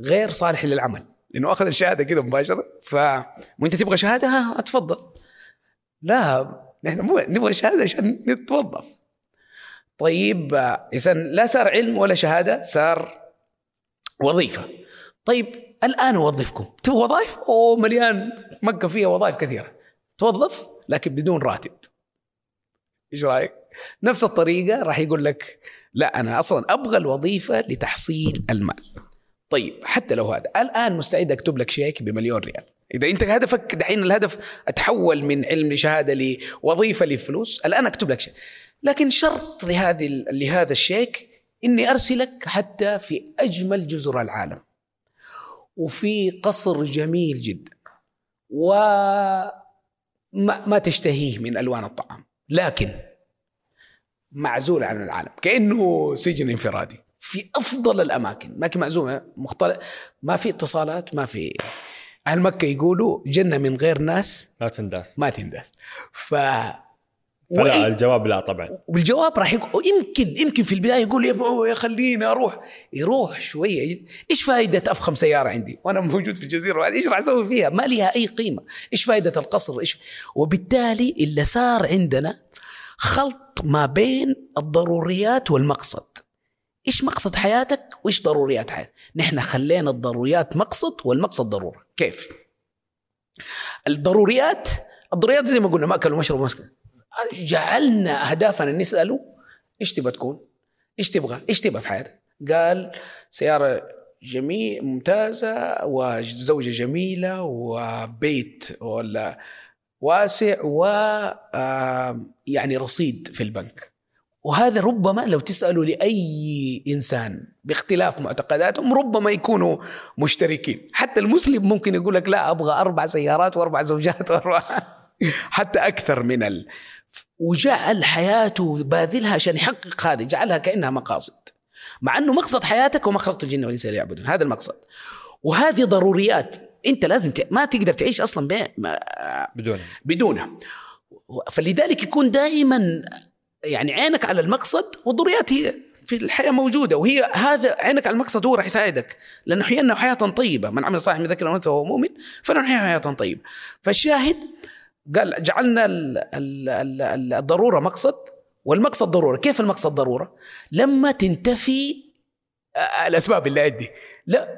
غير صالح للعمل. لأنه أخذ الشهادة كذا مباشرة ف وإنت تبغى شهادة؟ ها اتفضل لا نحن مو نبغى شهادة عشان نتوظف. طيب اذا لا صار علم ولا شهادة صار وظيفة. طيب الآن أوظفكم. تبغى وظائف؟ أوه مليان. مكة فيها وظائف كثيرة. توظف لكن بدون راتب. إيش رأيك؟ نفس الطريقة راح يقول لك لا أنا أصلا أبغى الوظيفة لتحصيل المال. طيب حتى لو هذا. الآن مستعد أكتب لك شيك بمليون ريال. إذا أنت هدفك دحين الهدف أتحول من علم لشهادة لوظيفة لفلوس الآن أكتب لك شيك لكن شرط لهذه لهذا الشيك إني أرسلك حتى في أجمل جزر العالم. وفي قصر جميل جدا. وما ما تشتهيه من ألوان الطعام. لكن معزول عن العالم. كأنه سجن انفرادي. في أفضل الأماكن. لكن معزوله مختلف ما في اتصالات ما في أهل مكة يقولوا جنة من غير ناس لا تنداس. ما تنداس. ف فلا وإيه- الجواب لا طبعا. والجواب راح يقول يمكن يمكن في البداية يقول يا خليني أروح. يروح شوية. إيش فائده أفخم سيارة عندي؟ وأنا موجود في الجزيرة. إيش راح أسوي فيها؟ ما لها أي قيمة، إيش فائده القصر؟ إيش وبالتالي اللي صار عندنا خلط ما بين الضروريات والمقصد. إيش مقصد حياتك وإيش ضروريات حياتك؟ نحن خلينا الضروريات مقصد والمقصد ضرورة، كيف؟ الضروريات الضروريات زي ما قلنا ماكل ومشرب ومسكن جعلنا أهدافنا نساله إيش تبغى تكون؟ إيش تبغى؟ إيش تبغى في حياتك؟ قال سيارة جميل ممتازة وزوجة جميلة وبيت ولا واسع و يعني رصيد في البنك وهذا ربما لو تسألوا لأي إنسان باختلاف معتقداتهم ربما يكونوا مشتركين. حتى المسلم ممكن يقول لك لا أبغى أربع سيارات وأربع زوجات وأربع حتى أكثر من ال... وجعل حياته باذلها عشان يحقق هذه جعلها كأنها مقاصد. مع أنه مقصد حياتك وما خلقت الجن والإنس ليعبدون هذا المقصد. وهذه ضروريات. أنت لازم ت... ما تقدر تعيش أصلا ب... ما... بدون بدونها فلذلك يكون دائما يعني عينك على المقصد والضروريات هي في الحياة موجودة وهي هذا عينك على المقصد هو راح يساعدك لأنه حيانا حياة طيبة. من عمل صالح من ذكر وأنثى وهو مؤمن فنحيا حياة طيبة. فالشاهد قال جعلنا ال ال ال الضرورة مقصد والمقصد ضرورة. كيف المقصد ضرورة؟ لما تنتفي الأسباب اللي عندي. لا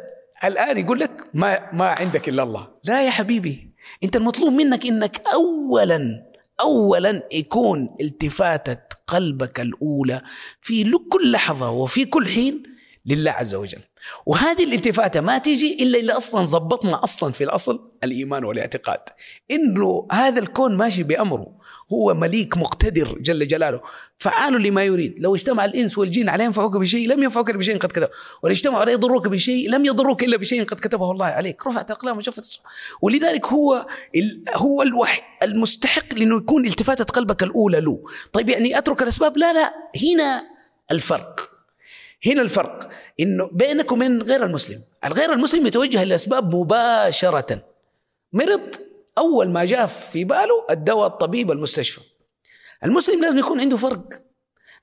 الآن يقول لك ما ما عندك إلا الله. لا يا حبيبي أنت المطلوب منك إنك اولا اولا يكون التفاته قلبك الأولى في كل لحظة وفي كل حين لله عز وجل. وهذه الالتفاته ما تيجي إلا إذا أصلا ظبطنا أصلا في الأصل الإيمان والاعتقاد. إنه هذا الكون ماشي بأمره. هو مليك مقتدر جل جلاله. فعال لما يريد. لو اجتمع الإنس والجن على ينفعوك بشيء لم ينفعوك بشيء قد كتب. ولا اجتمعوا على يضروك بشيء لم يضروك إلا بشيء قد كتبه الله عليك. رفعت الاقلام وجفت الصحف. ولذلك هو ال هو الوحي المستحق لأنه يكون التفاته قلبك الأولى له. طيب يعني أترك الأسباب؟ لا لا. هنا الفرق. هنا الفرق. إنه بينك وبين غير المسلم. الغير المسلم يتوجه للأسباب مباشرة. مرض. أول ما جاء في باله الدواء الطبيب المستشفى. المسلم لازم يكون عنده فرق.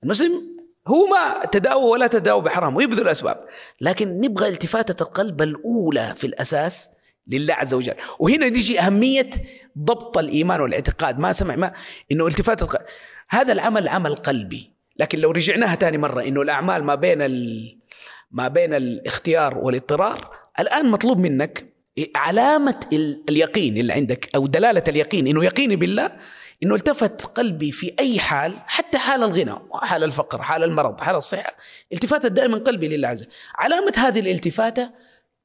المسلم هو ما تداوى ولا تداوى بحرام ويبذل الأسباب. لكن نبغى التفاته القلب الأولى في الأساس لله عز وجل. وهنا نجي أهمية ضبط الإيمان والاعتقاد. ما سمع ما إنه التفاته القلب. هذا العمل عمل قلبي. لكن لو رجعناها ثاني مرة إنه الأعمال ما بين ال... ما بين الاختيار والاضطرار الآن مطلوب منك علامة اليقين اللي عندك أو دلالة اليقين إنه يقيني بالله إنه التفت قلبي في أي حال حتى حال الغنى حال الفقر حال المرض حال الصحة التفاتت دائما قلبي لله عز وجل. علامة هذه الالتفاتة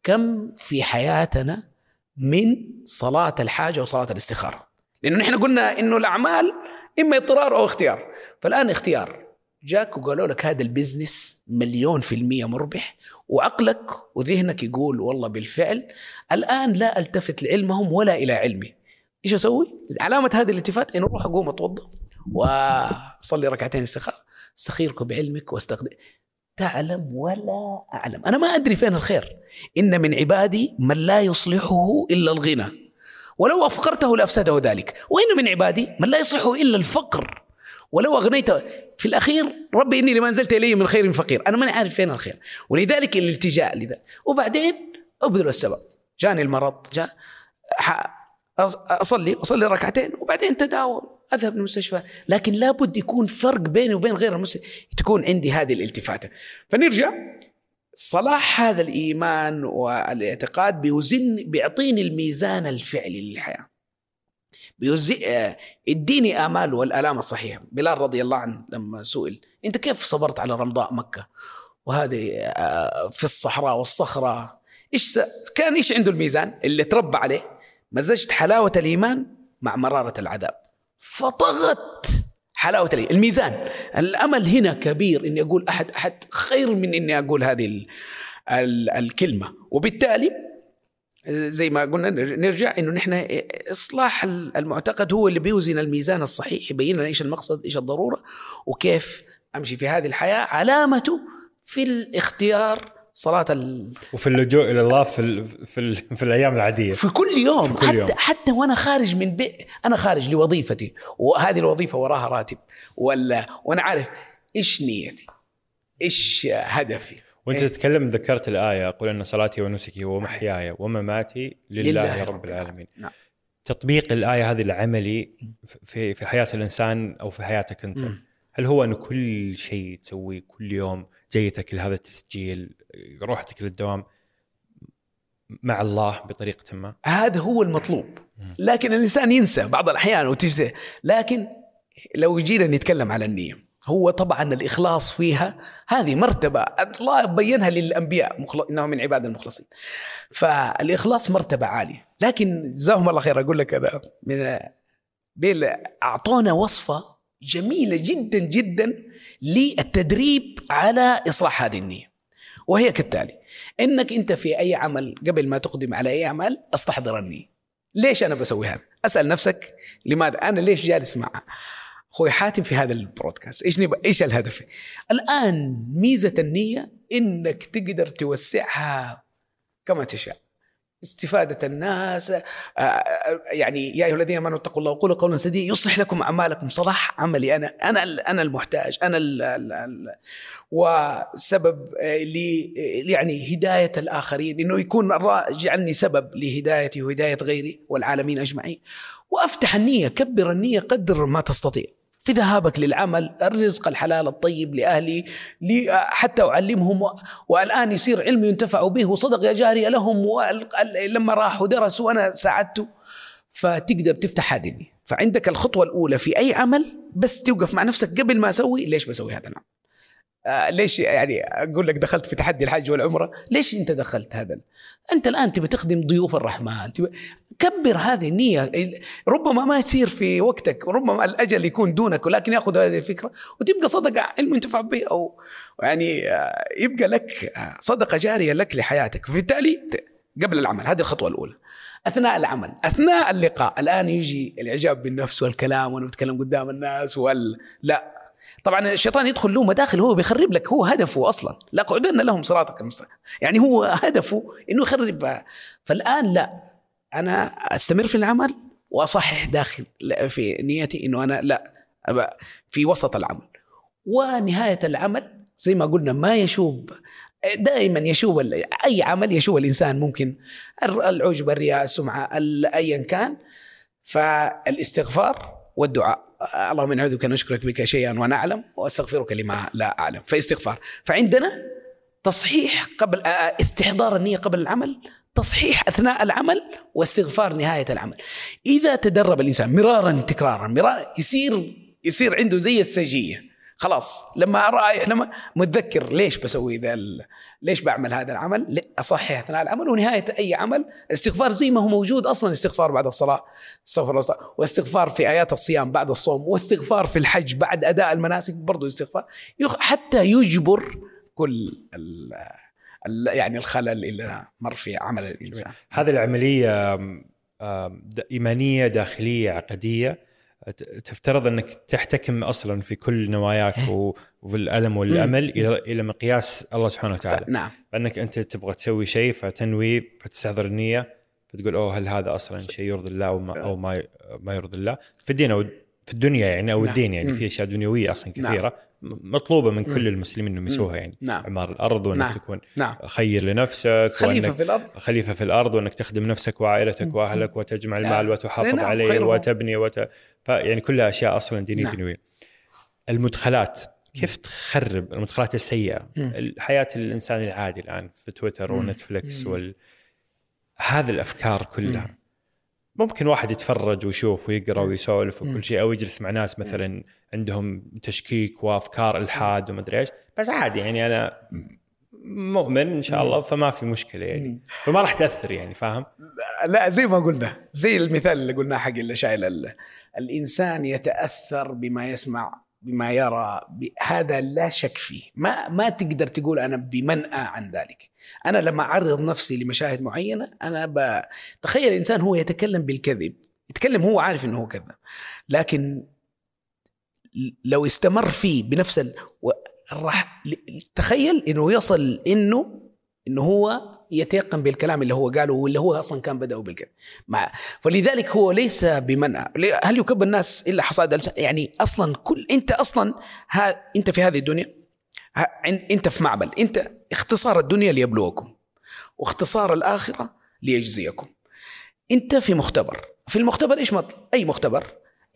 كم في حياتنا من صلاة الحاجة وصلاة الاستخارة؟ لأنه نحن قلنا إنه الأعمال إما اضطرار أو اختيار. فالآن اختيار. جاك وقالوا لك هذا البزنس مليون في المية مربح وعقلك وذهنك يقول والله بالفعل الآن لا ألتفت لعلمهم ولا إلى علمي. إيش أسوي؟ علامة هذه الالتفات إنه أروح أقوم أتوضأ وأصلي ركعتين استخارة استخيرك بعلمك واستخدم تعلم ولا أعلم. أنا ما أدري فين الخير. إن من عبادي من لا يصلحه إلا الغنى. ولو أفقرته لأفسده ذلك. وإن من عبادي من لا يصلحه إلا الفقر. ولو أغنيت في الأخير ربي إني لما أنزلت إلي من خير فقير. أنا ماني عارف فين الخير. ولذلك الالتجاء لذا. وبعدين ابذل السبب. جاني المرض جاء أصلي أصلي ركعتين وبعدين تداول. أذهب للمستشفى. لكن لابد يكون فرق بيني وبين غير المسلم تكون عندي هذه الالتفاته فنرجع. صلاح هذا الإيمان والاعتقاد بيوزن بيعطيني الميزان الفعلي للحياة. بيوزع اديني آمال والآلام الصحيحة. بلال رضي الله عنه لما سئل أنت كيف صبرت على رمضاء مكة؟ وهذه آه، في الصحراء والصخرة. إيش كان إيش عنده الميزان؟ اللي تربى عليه مزجت حلاوة الإيمان مع مرارة العذاب. فطغت حلاوة الإيمان. الميزان الأمل هنا كبير إني أقول أحد أحد خير من إني أقول هذه الكلمة. وبالتالي زي ما قلنا نرجع إنه نحن إصلاح المعتقد هو اللي بيوزن الميزان الصحيح يبين لنا إيش المقصد إيش الضرورة وكيف أمشي في هذه الحياة. علامته في الاختيار صلاة ال... وفي اللجوء إلى الله في ال... في, ال... في الأيام العادية. في كل يوم في كل حتى يوم. حتى وأنا خارج من بيت أنا خارج لوظيفتي وهذه الوظيفة وراها راتب ولا وأنا عارف إيش نيتي إيش هدفي. وانت إيه؟ تتكلم ذكرت الآية قل أن صلاتي ونسكي ومحياي ومماتي لله, لله رب العالمين. نعم. تطبيق الآية هذه العملي في في حياة الإنسان أو في حياتك أنت. م. هل هو انه كل شيء تسويه كل يوم جيتك لهذا التسجيل روحتك للدوام مع الله بطريقة ما؟ هذا هو المطلوب. لكن الإنسان ينسى بعض الأحيان وتجد لكن لو جينا نتكلم على النية هو طبعا الإخلاص فيها. هذه مرتبة الله بينها للأنبياء مخل... إنه من عباد المخلصين. فالإخلاص مرتبة عالية. لكن جزاهم الله خير أقول لك أنا من بيل أعطونا وصفة جميلة جدا جدا للتدريب على إصلاح هذه النية. وهي كالتالي إنك أنت في أي عمل قبل ما تقدم على أي عمل أستحضر النية. ليش أنا بسوي هذا؟ أسأل نفسك لماذا؟ أنا ليش جالس مع أخوي حاتم في هذا البرودكاست. إيش إيش الهدف؟ الآن ميزة النية إنك تقدر توسعها كما تشاء. استفادة الناس آه، آه، يعني يا أيها الذين آمنوا اتقوا الله وقولوا قولا سديدا يصلح لكم أعمالكم. صلاح عملي. أنا أنا أنا المحتاج. أنا ال ال ال وسبب آه، لي يعني هداية الآخرين إنه يكون جعلني سبب لهدايتي وهداية غيري والعالمين أجمعين. وأفتح النية كبر النية قدر ما تستطيع. في ذهابك للعمل الرزق الحلال الطيب لأهلي لي حتى أعلمهم والآن يصير علم ينتفع به وصدقة جارية لهم لما راحوا درسوا وأنا ساعدته. فتقدر تفتح هذه. فعندك الخطوة الأولى في أي عمل بس توقف مع نفسك قبل ما أسوي ليش بسوي هذا؟ العمل آه ليش يعني أقول لك دخلت في تحدي الحج والعمرة؟ ليش أنت دخلت هذا؟ أنت الآن تبي تخدم ضيوف الرحمن كبر هذه النية. ربما ما يصير في وقتك ربما الأجل يكون دونك ولكن يأخذ هذه الفكرة وتبقى صدقة علم ينتفع به أو يعني آه، يبقى لك آه، صدقة جارية لك لحياتك. فبالتالي قبل العمل هذه الخطوة الأولى. أثناء العمل أثناء اللقاء الآن يجي الإعجاب بالنفس والكلام وأنا بتكلم قدام الناس وال لا. طبعا الشيطان يدخل له مداخل هو بيخرب لك هو هدفه أصلا. لا قعدن لهم صراطك المستقيم. يعني هو هدفه إنه يخرب فالآن لا. أنا أستمر في العمل وأصحح داخل في نيتي إنه أنا لا في وسط العمل. ونهاية العمل زي ما قلنا ما يشوب دائما يشوب أي عمل يشوب الإنسان ممكن. العجب الرياء السمعة ايا كان. فالاستغفار والدعاء. اللهم نعوذ بك نشكرك بك شيئا ونعلم وأستغفرك لما لا أعلم. فاستغفار. فعندنا تصحيح قبل استحضار النية قبل العمل تصحيح أثناء العمل واستغفار نهاية العمل. إذا تدرب الإنسان مرارا تكرارا مرارا يصير يصير عنده زي السجية. خلاص لما رايح لما متذكر ليش بسوي ذا ليش بعمل هذا العمل أصحح أثناء العمل ونهاية أي عمل. استغفار زي ما هو موجود أصلا استغفار بعد الصلاة استغفر الله واستغفار في آيات الصيام بعد الصوم واستغفار في الحج بعد أداء المناسك برضه استغفار. حتى يجبر كل يعني الخلل اللي مر في عمل الإنسان. هذه العملية إيمانية داخلية عقدية. تفترض أنك تحتكم أصلا في كل نواياك إيه. وفي الالم والأمل إلى إلى مقياس الله سبحانه وتعالى. نعم. فأنك أنت تبغى تسوي شيء فتنوي فتستحضر النية فتقول أوه هل هذا أصلا شيء يرضي الله أو ما, أو ما ما يرضي الله؟ في الدين أو في الدنيا يعني أو نعم. الدين يعني في أشياء دنيوية أصلا نعم. كثيرة نعم. مطلوبة من كل المسلمين إنهم يسووها يعني نعم. عمار الأرض وإنك نعم. تكون نعم. خير لنفسك خليفة في الأرض خليفة في الأرض وإنك تخدم نفسك وعائلتك وأهلك وتجمع المال وتحافظ نعم. عليه وتبني وت... يعني كلها أشياء أصلا دينية نعم. دنيوية المدخلات كيف تخرب المدخلات السيئة مم. حياه الإنسان العادي الآن في تويتر ونتفلكس وال هذه الأفكار كلها مم. ممكن واحد يتفرج ويشوف ويقرأ ويسولف وكل شيء أو يجلس مع ناس مثلا عندهم تشكيك وأفكار إلحاد وما ادري إيش. بس عادي يعني أنا مؤمن إن شاء الله فما في مشكلة يعني. فما راح تأثر يعني فاهم؟ لا زي ما قلنا زي المثال اللي قلناه حق اللي شايل الإنسان يتأثر بما يسمع بما يرى هذا لا شك فيه. ما ما تقدر تقول أنا بمنأى عن ذلك. أنا لما أعرض نفسي لمشاهد معينة أنا ب... تخيل الانسان هو يتكلم بالكذب. يتكلم هو عارف إنه هو كذب لكن لو استمر فيه بنفس ال... راح تخيل إنه يصل إنه إنه هو يتيقن بالكلام اللي هو قاله واللي هو أصلا كان بدأوا بالكذب مع فلذلك هو ليس بمنع. هل يكب الناس إلا حصاد يعني أصلا كل أنت أصلا ها أنت في هذه الدنيا أنت في معبل أنت اختصار الدنيا ليبلوكم واختصار الآخرة ليجزيكم. أنت في مختبر. في المختبر إيش مطلب أي مختبر؟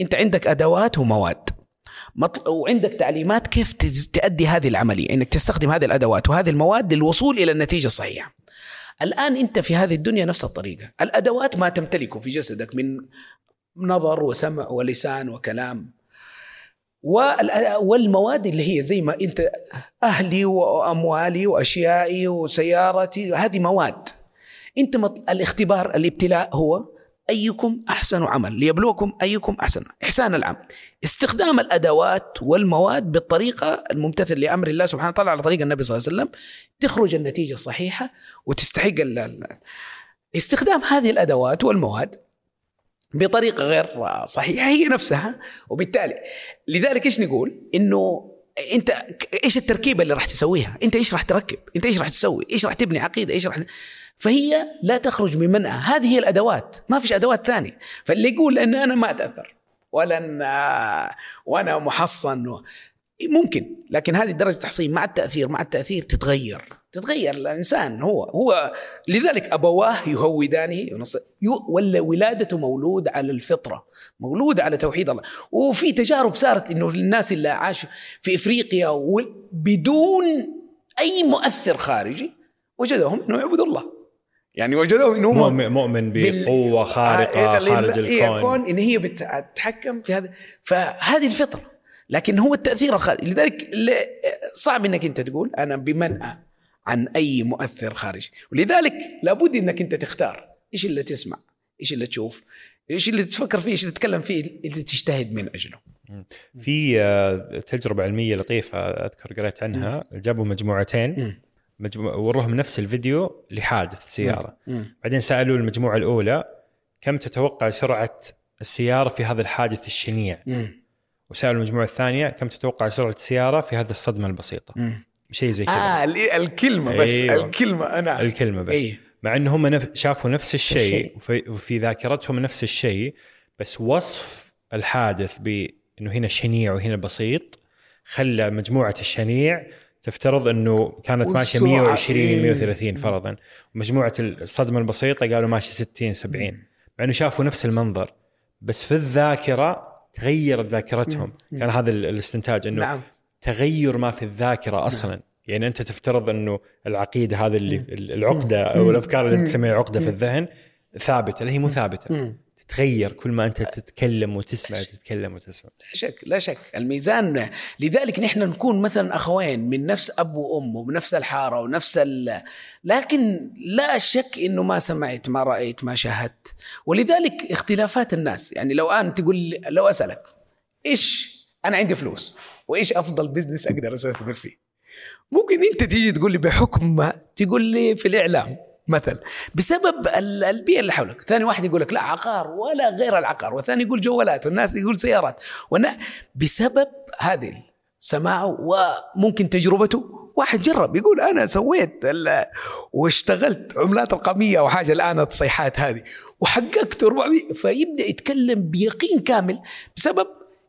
أنت عندك أدوات ومواد. وعندك تعليمات كيف تؤدي هذه العملية إنك تستخدم هذه الأدوات وهذه المواد للوصول إلى النتيجة الصحيحة. الآن أنت في هذه الدنيا نفس الطريقة الأدوات ما تمتلكه في جسدك من نظر وسمع ولسان وكلام وال- والمواد اللي هي زي ما أنت أهلي وأموالي وأشيائي وسيارتي هذه مواد أنت. الاختبار الابتلاء هو أيكم أحسن عمل ليبلوكم أيكم أحسن إحسان العمل استخدام الأدوات والمواد بالطريقة الممتثل لأمر الله سبحانه وتعالى على طريق النبي صلى الله عليه وسلم تخرج النتيجة الصحيحة وتستحق استخدام هذه الأدوات والمواد بطريقة غير صحيحة هي نفسها وبالتالي لذلك إيش نقول؟ إنه أنت إيش التركيبة اللي راح تسويها؟ أنت إيش راح تركب؟ أنت إيش راح تسوي؟ إيش راح تبني عقيدة؟ إيش راح فهي لا تخرج من منها، هذه هي الأدوات، ما فيش أدوات ثانية، فاللي يقول أن أنا ما أتأثر ولا أن وأنا محصن. ممكن لكن هذه درجة تحصين مع التأثير مع التأثير تتغير تتغير الإنسان هو هو لذلك أبواه يهودانه. ولا ولادته مولود على الفطرة مولود على توحيد الله وفي تجارب صارت إنه الناس اللي عاشوا في إفريقيا. بدون أي مؤثر خارجي وجدوهم إنه يعبدوا الله يعني وجدوهم إنه هم مؤمن, مؤمن بقوة خارقة آه، خارج هي الكون. الكون إن هي بتتحكم في هذا. فهذه الفطرة لكن هو التأثير الخارجي. لذلك صعب إنك أنت تقول أنا بمنأى عن أي مؤثر خارجي. ولذلك لابد إنك أنت تختار. إيش اللي تسمع؟ إيش اللي تشوف؟ إيش اللي تفكر فيه؟ إيش اللي تتكلم فيه؟ اللي تجتهد من أجله. في آه، تجربة علمية لطيفة أذكر قريت عنها. جابوا مجموعتين. مجموع وروهم نفس الفيديو لحادث سياره بعدين سألوا المجموعة الأولى كم تتوقع سرعة السيارة في هذا الحادث الشنيع؟ وسألوا المجموعة الثانية كم تتوقع سرعة السيارة في هذه الصدمة البسيطة؟ شيء زي كذا. ال- الكلمة بس أيوة. الكلمة أنا. الكلمة بس. أي. مع إن هم نف... شافوا نفس الشيء الشيء. وفي... وفي ذاكرتهم نفس الشيء بس وصف الحادث بإنه هنا شنيع وهنا بسيط خلى مجموعة الشنيع تفترض إنه كانت ماشية والسرعة. 120 إيه. 130 فرضا ومجموعة الصدمة البسيطة قالوا ماشي 60 70 مع إنه شافوا نفس المنظر بس في الذاكرة تغيرت ذاكرتهم. كان هذا ال- الاستنتاج إنه نعم. تغير ما في الذاكرة أصلا. يعني أنت تفترض إنه العقيدة هذه اللي العقدة أو الأفكار اللي تسميها عقدة في الذهن ثابتة لا هي مو ثابتة. مم. تتغير كل ما أنت تتكلم وتسمع تتكلم وتسمع. لا شك لا شك. الميزان لذلك نحن نكون مثلا أخوين من نفس أب وأم ومن نفس الحارة ونفس ال... لكن لا شك إنه ما سمعت ما رأيت ما شاهدت. ولذلك اختلافات الناس. يعني لو ان تقول لو أسألك إيش أنا عندي فلوس وإيش أفضل business أقدر استثمر فيه؟ ممكن أنت تيجي تقول لي بحكم ما تقول لي في الإعلام. مثلا. بسبب ال- البيئة اللي حولك، ثاني واحد يقول لك لا عقار ولا غير العقار، والثاني يقول جوالات، والناس يقول سيارات، والنا بسبب هذه سماعه وممكن تجربته واحد جرب يقول أنا سويت واشتغلت عملات رقمية أو حاجة الان التصيحات هذه. وحققت 400 فيبدأ يتكلم بيقين كامل بسبب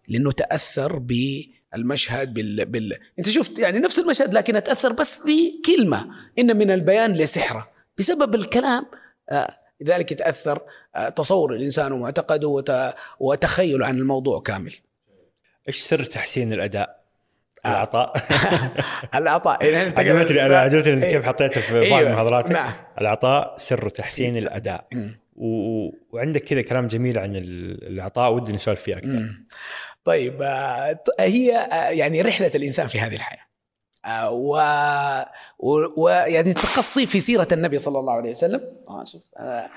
لأنه تأثر بالمشهد بال... بال... أنت شفت يعني نفس المشهد لكن أتأثر بس بكلمة. إن من البيان لسحرة. بسبب الكلام آه لذلك يتأثر آه تصور الإنسان ومعتقده وت... وتخيله عن الموضوع كامل. إيش سر تحسين الأداء؟ العطاء. العطاء يعني عجبتني أنا عجبتني انت إيه. كيف حطيته في بعض أيوة. محاضراتك نعم. العطاء سر تحسين الأداء. و... وعندك كذا كلام جميل عن ال- العطاء ودي نسولف فيه أكثر. طيب آه، هي يعني رحلة الإنسان في هذه الحياة. آه، و و- ويعني تقصي في سيرة النبي صلى الله عليه وسلم. آه، شوف آه،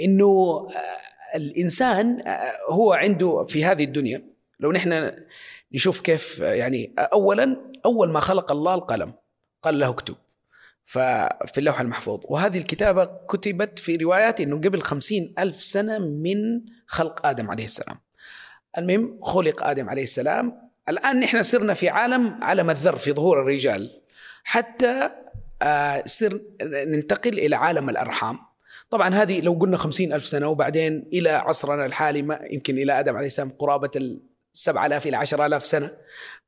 إنه آه، الإنسان آه، هو عنده في هذه الدنيا لو نحن نشوف كيف يعني أولا أول ما خلق الله القلم قال له اكتب. ففي اللوح المحفوظ. وهذه الكتابة كتبت في روايات أنه قبل خمسين ألف سنة من خلق آدم عليه السلام. المهم خلق آدم عليه السلام الآن نحن صرنا في عالم عالم الذر في ظهور الرجال. حتى آه، سر ننتقل إلى عالم الأرحام. طبعا هذه لو قلنا خمسين ألف سنة وبعدين إلى عصرنا الحالي ما يمكن إلى آدم عليه السلام قرابة السبع آلاف إلى عشر آلاف سنة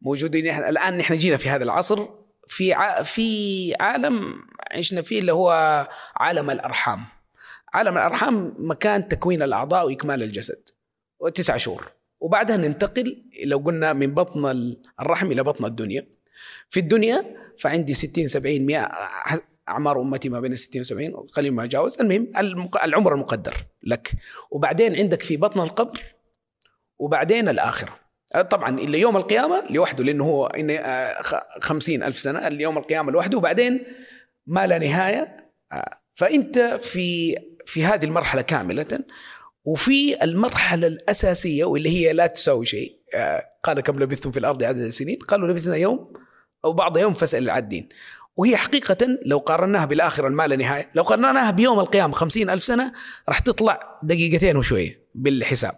موجودين نحن الآن نحن جينا في هذا العصر في ع... في عالم عشنا فيه اللي هو عالم الأرحام. عالم الأرحام مكان تكوين الأعضاء وإكمال الجسد. وتسعة شهور. وبعدها ننتقل لو قلنا من بطن الرحم إلى بطن الدنيا. في الدنيا فعندي 60 70 100 أعمار أمتي ما بين 60 و 70 قليل ما جاوز. المهم العمر المقدر لك. وبعدين عندك في بطن القبر وبعدين الآخرة. طبعا اللي يوم القيامة لوحده لأنه هو إن آه، خمسين ألف سنة اليوم القيامة لوحده. وبعدين ما لا نهاية. آه، فأنت في في هذه المرحلة كاملة وفي المرحلة الأساسية واللي هي لا تساوي شيء آه، قال كم لبثتم في الأرض عدد السنين قالوا لبثنا يوم أو بعض يوم فاسأل العادين وهي حقيقة لو قارناها بالآخرة ما لا نهاية لو قارناها بيوم القيامة خمسين ألف سنة راح تطلع دقيقتين وشوية بالحساب.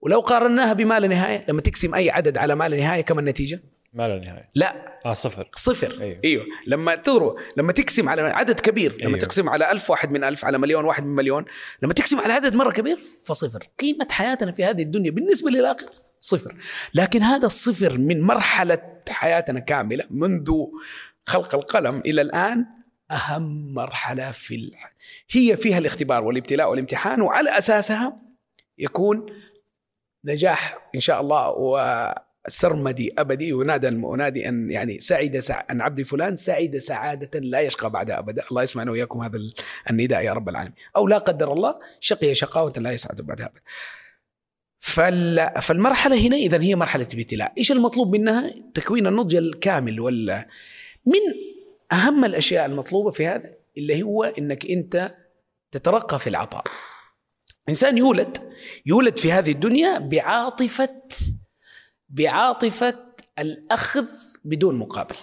ولو قارناها بما لا نهاية لما تقسم أي عدد على ما لا نهاية كم النتيجة؟ ما لا نهاية. لا. آه صفر. صفر. أيوه. أيوه. لما تضرب لما تقسم على عدد كبير لما أيوه. تقسم على ألف واحد من ألف على مليون واحد من مليون لما تقسم على عدد مرة كبير فصفر. قيمة حياتنا في هذه الدنيا بالنسبة للآخرة صفر. لكن هذا الصفر من مرحلة حياتنا كاملة منذ خلق القلم إلى الآن أهم مرحلة في الح... هي فيها الاختبار والابتلاء والامتحان وعلى أساسها يكون نجاح إن شاء الله وسرمدي أبدي ونادى المنادي أن يعني سعد سع... أن عبد فلان سعد سعادة لا يشقى بعدها أبدا. الله يسمعنا وإياكم هذا النداء يا رب العالمين. أو لا قدر الله شقي شقاوة لا يسعد بعدها أبدا. فال... فالمرحلة هنا إذا هي مرحلة ابتلاء. إيش المطلوب منها؟ تكوين النضج الكامل وال من أهم الأشياء المطلوبة في هذا اللي هو أنك أنت تترقى في العطاء. إنسان يولد يولد في هذه الدنيا بعاطفة بعاطفة الأخذ بدون مقابل.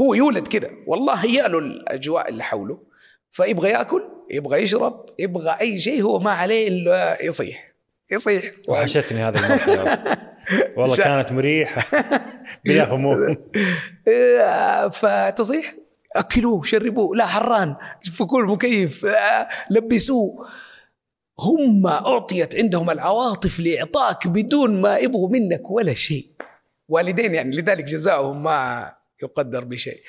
هو يولد كده. والله هي له الأجواء اللي حوله. فيبغى يأكل يبغى يشرب يبغى أي شيء هو ما عليه إلا يصيح. يصيح. وحشتني هذه المرحله والله شا- كانت مريحة. بلا هموم. إيه، فتصيح. أكلوه شربوه. لا حران. فكوا المكيف آه، لبسوه. هم أعطيت عندهم العواطف لإعطاك بدون ما يبغوا منك ولا شيء. والدين يعني لذلك جزاؤهم ما يقدر بشيء.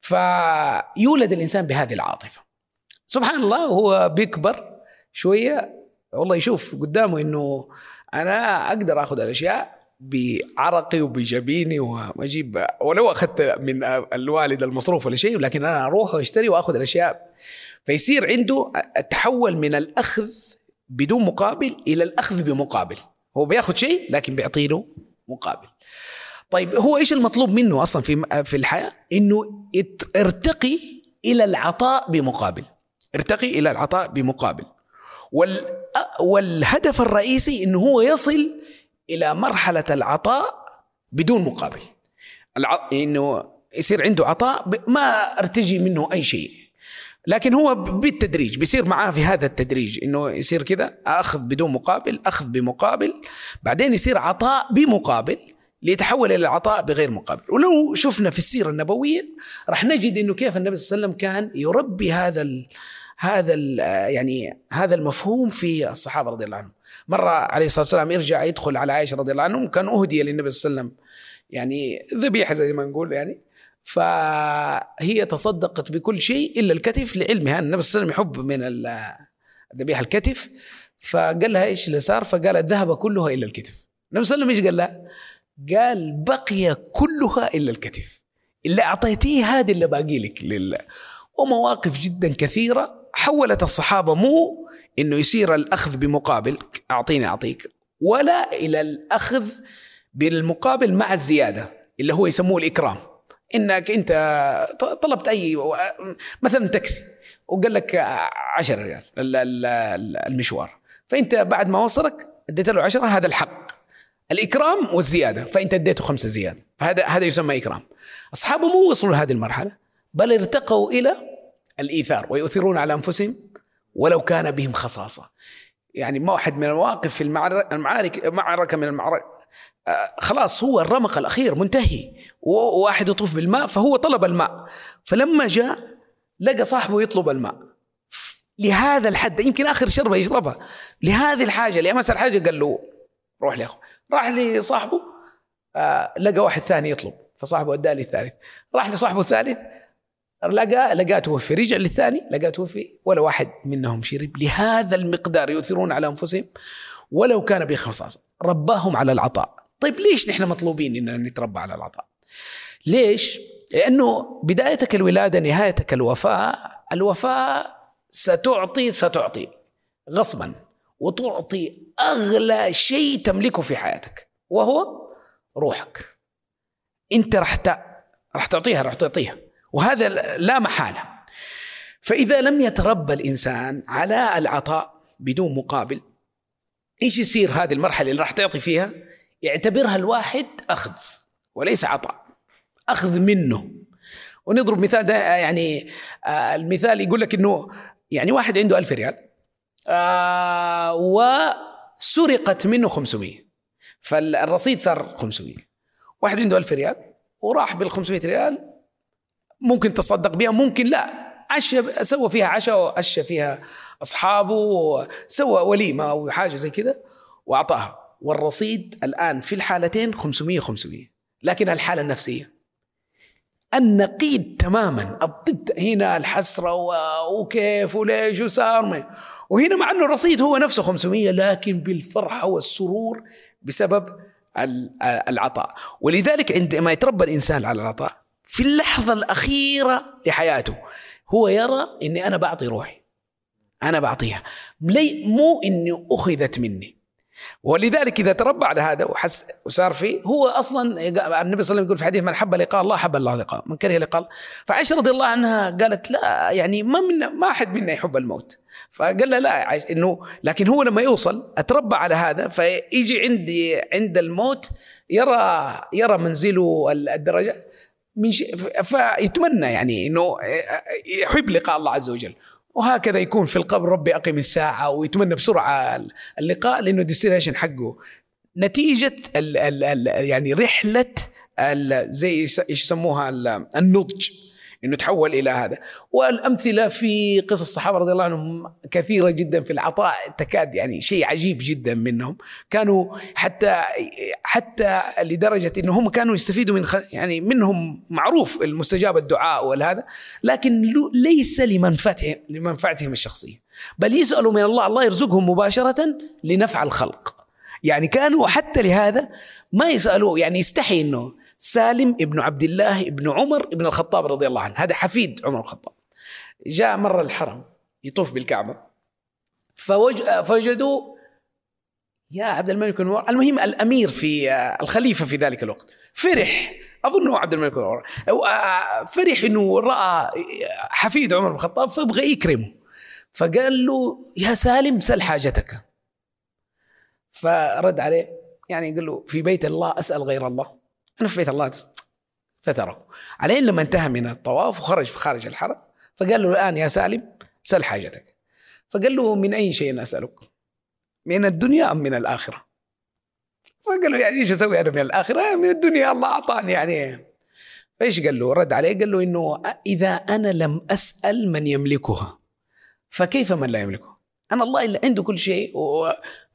فيولد الإنسان بهذه العاطفة. سبحان الله هو بيكبر شوية. والله يشوف قدامه إنه أنا أقدر آخذ الأشياء بعرقي وبجبيني وأجيب ولو أخذت من الوالد المصروف ولا شيء لكن أنا أروح واشتري وأخذ الأشياء. فيصير عنده التحول من الأخذ بدون مقابل إلى الأخذ بمقابل. هو بياخذ شيء لكن بيعطي له مقابل. طيب هو إيش المطلوب منه أصلا في في الحياة؟ إنه ارتقي إلى العطاء بمقابل. ارتقي إلى العطاء بمقابل. وال والهدف الرئيسي إنه هو يصل إلى مرحلة العطاء بدون مقابل. الع... إنه يصير عنده عطاء. ما أرتجي منه أي شيء. لكن هو بالتدريج بيصير معاه في هذا التدريج إنه يصير كذا أخذ بدون مقابل أخذ بمقابل بعدين يصير عطاء بمقابل ليتحول إلى العطاء بغير مقابل. ولو شفنا في السيرة النبوية راح نجد إنه كيف النبي صلى الله عليه وسلم كان يربي هذا ال هذا ال يعني هذا المفهوم في الصحابة رضي الله عنهم. مرة عليه الصلاة والسلام يرجع يدخل على عائشة رضي الله عنهم كان أهدي للنبي صلى الله عليه وسلم. يعني ذبيحة زي ما نقول يعني. فهي تصدقت بكل شيء إلا الكتف لعلمها أن النبي صلى الله عليه وسلم يحب من الذبيحه الكتف. فقال لها إيش اللي صار؟ فقالت ذهب كلها إلا الكتف. النبي صلى الله عليه وسلم إيش قال لها؟ قال بقي كلها إلا الكتف. اللي أعطيتيه هذه اللي باقي لك لله ومواقف جدا كثيرة حولت الصحابة مو إنه يصير الأخذ بمقابل أعطيني أعطيك ولا إلى الأخذ بالمقابل مع الزيادة اللي هو يسموه الإكرام. إنك أنت طلبت أي مثلا تاكسي وقال لك 10 ريال ال- ال- المشوار. فأنت بعد ما وصلك اديت له 10 هذا الحق. الإكرام والزيادة فأنت اديته خمسة زيادة. فهذا هذا يسمى إكرام. أصحابه مو وصلوا لهذه المرحلة بل ارتقوا إلى الإيثار ويؤثرون على أنفسهم ولو كان بهم خصاصة. يعني ما واحد من المواقف في المعر- المعارك معركة من المعارك خلاص هو الرمق الأخير منتهي. وواحد يطوف بالماء فهو طلب الماء. فلما جاء لقى صاحبه يطلب الماء. لهذا الحد يمكن آخر شربة يشربها. لهذه الحاجة لأمس الحاجة قال له روح لاخو راح لصاحبه آه لقى واحد ثاني يطلب. فصاحبه أداه للثالث. راح لصاحبه الثالث لقى لقاه توفي رجع للثاني لقاه توفي ولا واحد منهم شرب. لهذا المقدار يؤثرون على أنفسهم. ولو كان بخصاصه رباهم على العطاء. طيب ليش نحن مطلوبين ان نتربى على العطاء؟ ليش؟ لأنه بدايتك الولادة نهايتك الوفاة الوفاة ستعطي ستعطي. غصبا. وتعطي أغلى شيء تملكه في حياتك. وهو روحك. أنت راح راح تعطيها راح تعطيها. وهذا لا محالة. فإذا لم يتربى الإنسان على العطاء بدون مقابل إيش يصير هذه المرحلة اللي راح تعطي فيها؟ يعتبرها الواحد أخذ وليس عطاء أخذ منه. ونضرب مثال ده يعني آه المثال يقول لك إنه يعني واحد عنده ألف ريال آه وسرقت منه 500 فالرصيد صار 500 واحد عنده ألف ريال وراح بال 500 ريال ممكن تصدق بها ممكن لا. عشى سوى فيها عشاء وعشى فيها أصحابه سوى وليمة أو حاجة زي كذا وأعطاها. والرصيد الآن في الحالتين 500 500 لكن الحالة النفسية. النقيض تماما. الضد هنا الحسرة وكيف وليش وصار وهنا مع أنه الرصيد هو نفسه 500 لكن بالفرحة والسرور بسبب العطاء. ولذلك عندما يتربى الإنسان على العطاء في اللحظة الأخيرة لحياته هو يرى أني أنا بعطي روحي. أنا بعطيها. مو أني أخذت مني. ولذلك إذا تربى على هذا وحس وصار فيه هو أصلا النبي صلى الله عليه وسلم يقول في حديث من حب لقاء الله حب الله لقاء من كره لقاء. فعائشة رضي الله عنها قالت لا يعني ما منا ما أحد منا يحب الموت. فقال لها لا إنه لكن هو لما يوصل أتربى على هذا فيجي عندي عند الموت يرى يرى منزله الدرجة. من شيء فيتمنى يعني إنه يحب لقاء الله عز وجل. وهكذا يكون في القبر ربي أقم الساعة ويتمنى بسرعة اللقاء لأنه الديستنيشن حقه نتيجة ال ال ال يعني رحلة زي إيش يسموها النضج. إنه تحول إلى هذا. والأمثلة في قصص الصحابة رضي الله عنهم كثيرة جدا في العطاء تكاد يعني شيء عجيب جدا منهم. كانوا حتى حتى لدرجة إنه هم كانوا يستفيدوا من يعني منهم معروف المستجاب الدعاء والهذا لكن ليس لمنفعتهم لمنفعتهم الشخصية. بل يسالوا من الله الله يرزقهم مباشرة لنفع الخلق. يعني كانوا حتى لهذا ما يسالوه يعني يستحي إنه سالم ابن عبد الله ابن عمر ابن الخطاب رضي الله عنه. هذا حفيد عمر الخطاب. جاء مرة الحرم يطوف بالكعبة. فوجدوا يا عبد الملك بن المهم الأمير في الخليفة في ذلك الوقت. فرح. أظنه عبد الملك بن فرح أنه رأى حفيد عمر بن الخطاب فيبغى يكرمه. فقال له يا سالم سل حاجتك. فرد عليه يعني قال له في بيت الله أسأل غير الله. بيت الله فتركه علين لما انتهى من الطواف وخرج في خارج الحرم فقال له الآن يا سالم سل حاجتك فقال له من أي شيء أسألك من الدنيا أم من الآخرة فقال له يعني إيش أسوي أنا من الآخرة؟ من الدنيا الله أعطاني يعني فإيش قال له؟ رد عليه قال له إنه إذا أنا لم أسأل من يملكها فكيف من لا يملكها؟ أنا الله اللي عنده كل شيء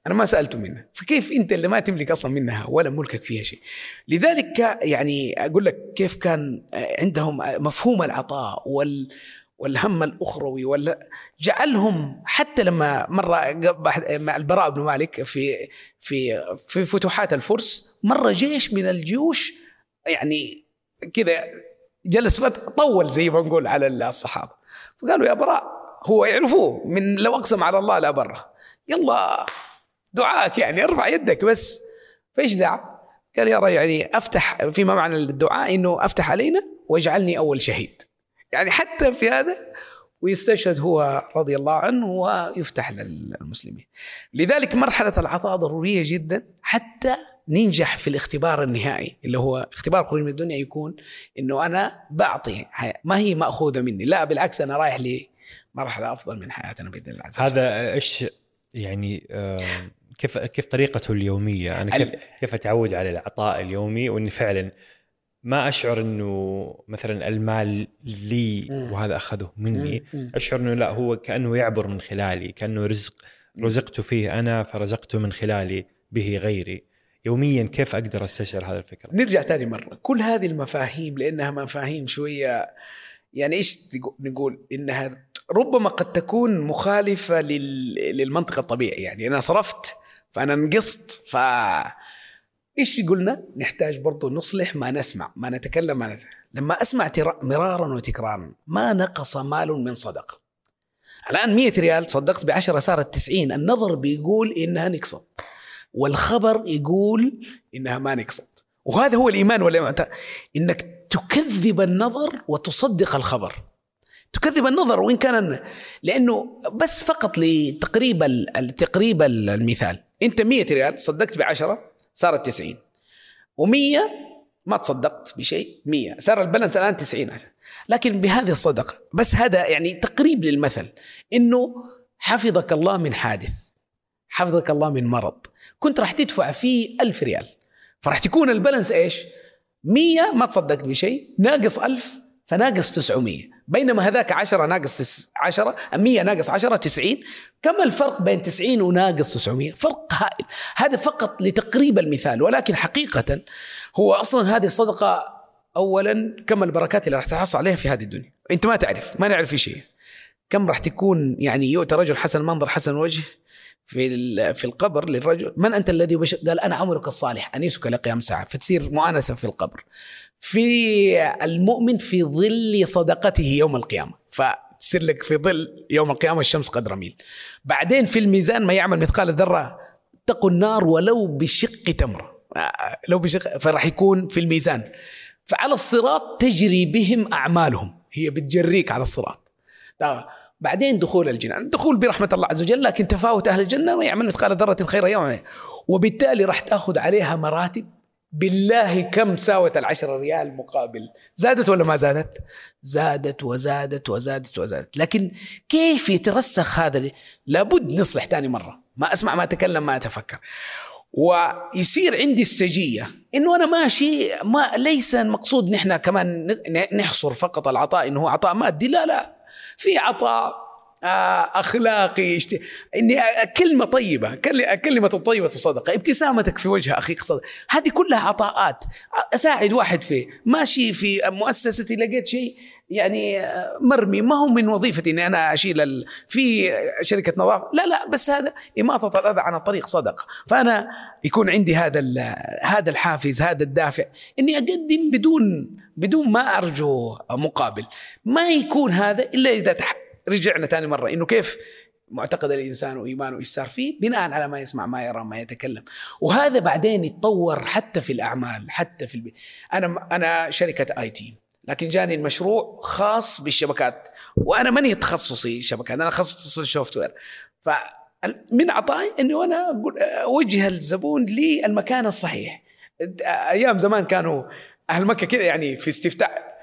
أنا ما سألته منها فكيف أنت اللي ما تملك أصلا منها ولا ملكك فيها شيء؟ لذلك يعني أقول لك كيف كان عندهم مفهوم العطاء وال والهم الأخروي ولا جعلهم حتى لما مرة مع البراء بن مالك في في في فتوحات الفرس مره جيش من الجيوش يعني كذا جلس طول زي ما نقول على الصحابة. فقالوا يا براء هو يعرفوه من لو أقسم على الله لا بره يلا دعاءك يعني ارفع يدك بس. فايش دعا؟ قال يا يعني أفتح فيما معنى الدعاء إنه أفتح علينا واجعلني أول شهيد. يعني حتى في هذا ويستشهد هو رضي الله عنه ويفتح للمسلمين. لذلك مرحلة العطاء ضرورية جدا حتى ننجح في الاختبار النهائي اللي هو اختبار خروج من الدنيا يكون إنه أنا بعطي ما هي مأخوذة مني لا بالعكس أنا رايح لمرحلة أفضل من حياتنا بإذن الله عز وجل. هذا إيش يعني كيف كيف طريقته اليومية؟ أنا كيف كيف أتعود على العطاء اليومي وإني فعلا ما أشعر إنه مثلا المال لي وهذا أخذه مني. أشعر إنه لا هو كأنه يعبر من خلالي كأنه رزق رزقت فيه أنا فرزقته من خلالي به غيري. يوميا كيف أقدر أستشعر هذا الفكرة؟ نرجع ثاني مرة. كل هذه المفاهيم لأنها مفاهيم شوية يعني إيش نقول إنها ربما قد تكون مخالفة للمنطق الطبيعي يعني أنا صرفت فأنا نقصت ف إيش قلنا؟ نحتاج برضو نصلح ما نسمع، ما نتكلم ما نتكلم. لما أسمع مرارا وتكرارا ما نقص مال من صدقه. الآن 100 ريال صدقت ب 10 صارت 90 النظر بيقول إنها نقصت. والخبر يقول إنها ما نقصت وهذا هو الإيمان ولا إنك تكذب النظر وتصدق الخبر تكذب النظر وإن كان لأنه بس فقط لتقريب تقريب المثال انت 100 ريال صدقت ب 10 صارت 90 و100 ما تصدقت بشيء 100 صار البالانس الآن 90 لكن بهذه الصدقة بس هذا يعني تقريب للمثل. إنه حفظك الله من حادث حفظك الله من مرض. كنت راح تدفع فيه ألف ريال. فراح تكون البالانس إيش؟ 100 ما تصدقت بشيء ناقص ألف فناقص 900 بينما هذاك 10 ناقص 10 100 ناقص 10 90 كم الفرق بين 90 وناقص 900 فرق هائل. هذا فقط لتقريب المثال ولكن حقيقة هو أصلا هذه الصدقة أولا كم البركات اللي راح تحصل عليها في هذه الدنيا. أنت ما تعرف ما نعرف شيء كم راح تكون يعني يؤتى رجل حسن المنظر حسن وجه؟ في في القبر للرجل. من أنت الذي يبشر قال أنا عمرك الصالح انيسك لقيام الساعة فتصير مؤانسة في القبر. في المؤمن في ظل صدقته يوم القيامة. فتصير لك في ظل يوم القيامة الشمس قدر ميل. بعدين في الميزان ما يعمل مثقال الذره اتقوا النار ولو بشق تمره لو بشق فراح يكون في الميزان. فعلى الصراط تجري بهم أعمالهم. هي بتجريك على الصراط. بعدين دخول الجنان الدخول برحمة الله عز وجل لكن تفاوت أهل الجنة ما يعمل مثقال ذرة خير يوم. وبالتالي راح تأخذ عليها مراتب بالله كم ساوت العشرة ريال مقابل. زادت ولا ما زادت؟ زادت وزادت وزادت وزادت. لكن كيف يترسخ هذا؟ لابد نصلح ثاني مرة. ما أسمع ما أتكلم ما أتفكر. ويصير عندي السجية إنه أنا ماشي ما ليس المقصود نحن كمان نحصر فقط العطاء إنه هو عطاء مادي. لا لا. في عطاء آه، أخلاقي اشت... إني كلمة طيبة كلمة طيبة صدقة ابتسامتك في وجه أخيك صدقه هذه كلها عطاءات. أساعد واحد فيه. ماشي في مؤسستي لقيت شيء يعني مرمي. ما هو من وظيفتي إني أنا أشيل ال... في شركة نظافه لا لا بس هذا إماطة الأذى عن الطريق صدقة. فأنا يكون عندي هذا هذا الحافز هذا الدافع. إني أقدم بدون بدون ما أرجو مقابل. ما يكون هذا إلا إذا. رجعنا ثاني مرة. إنه كيف معتقد الإنسان وايمانه إيش صار فيه؟ بناء على ما يسمع ما يرى ما يتكلم. وهذا بعدين يتطور حتى في الأعمال حتى في البي... أنا أنا شركة IT. لكن جاني المشروع خاص بالشبكات. وأنا ماني تخصصي شبكات أنا تخصصي ال software ف من عطائي إنه أنا أوجه الزبون للمكان الصحيح. أيام زمان كانوا أهل مكة كذا يعني في استفتاء.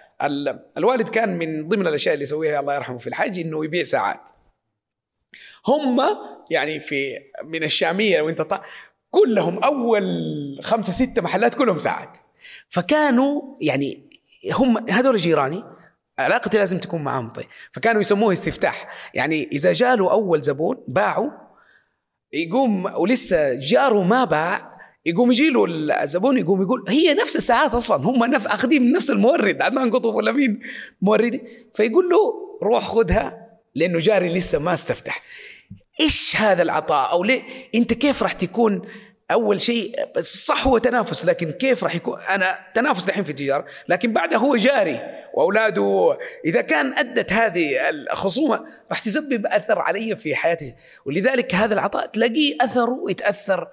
الوالد كان من ضمن الأشياء اللي يسويها الله يرحمه في الحج إنه يبيع ساعات. هم يعني في من الشامية وإنت طا كلهم أول خمسة ستة محلات كلهم ساعات. فكانوا يعني هم هذول جيراني علاقتي لازم تكون معاهم طيب. فكانوا يسموه استفتاح. يعني إذا جاله أول زبون باعوا يقوم ولسه جاره ما باع يقوم يجي له الزبون يقوم يقول هي نفس الساعات أصلا هم نف اخذين من نفس المورد عدنان قطب ولا مين موردي. فيقول له روح خذها لأنه جاري لسه ما استفتح. إيش هذا العطاء؟ أو ليه؟ أنت كيف راح تكون أول شيء؟ صح هو تنافس لكن كيف راح يكون؟ أنا تنافس الحين في التجاره لكن بعدها هو جاري وأولاده. إذا كان أدت هذه الخصومة راح تسبب أثر علي في حياتي. ولذلك هذا العطاء تلاقيه أثره يتاثر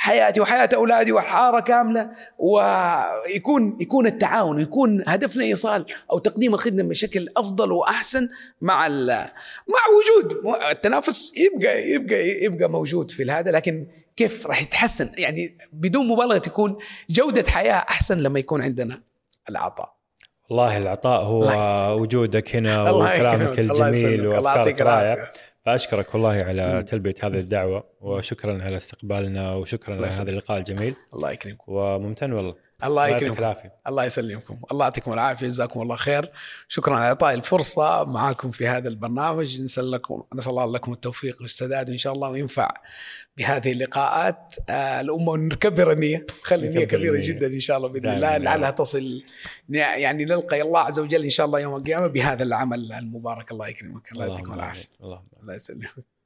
حياتي وحياة أولادي والحارة كاملة ويكون يكون التعاون ويكون هدفنا إيصال أو تقديم الخدمة بشكل أفضل وأحسن مع مع وجود. التنافس يبقى يبقى يبقى موجود في هذا لكن كيف راح يتحسن؟ يعني بدون مبالغة تكون جودة حياة أحسن لما يكون عندنا العطاء. والله العطاء هو الله وجودك هنا وكلامك الجميل وأفكارك رائعة. فأشكرك والله على تلبية هذه الدعوة وشكرا على استقبالنا وشكرا على هذا اللقاء الجميل. الله يكرمكم. وممتن والله. الله يكرمكم. العافية. الله يسلمكم. الله يعطيكم العافية. جزاكم الله خير. شكرا على اعطائي الفرصة معاكم في هذا البرنامج. نسأل لكم نسأل الله لكم التوفيق والسداد وإن شاء الله وينفع بهذه اللقاءات. آه الأمة ونكبر النية خلي النية كبيرة جدا إن شاء الله بإذن الله. لعلها تصل يعني نلقى الله عز وجل إن شاء الله يوم القيامة بهذا العمل المبارك. الله يكرمك. الله يعطيكم العافية. الله, الله يسلمك.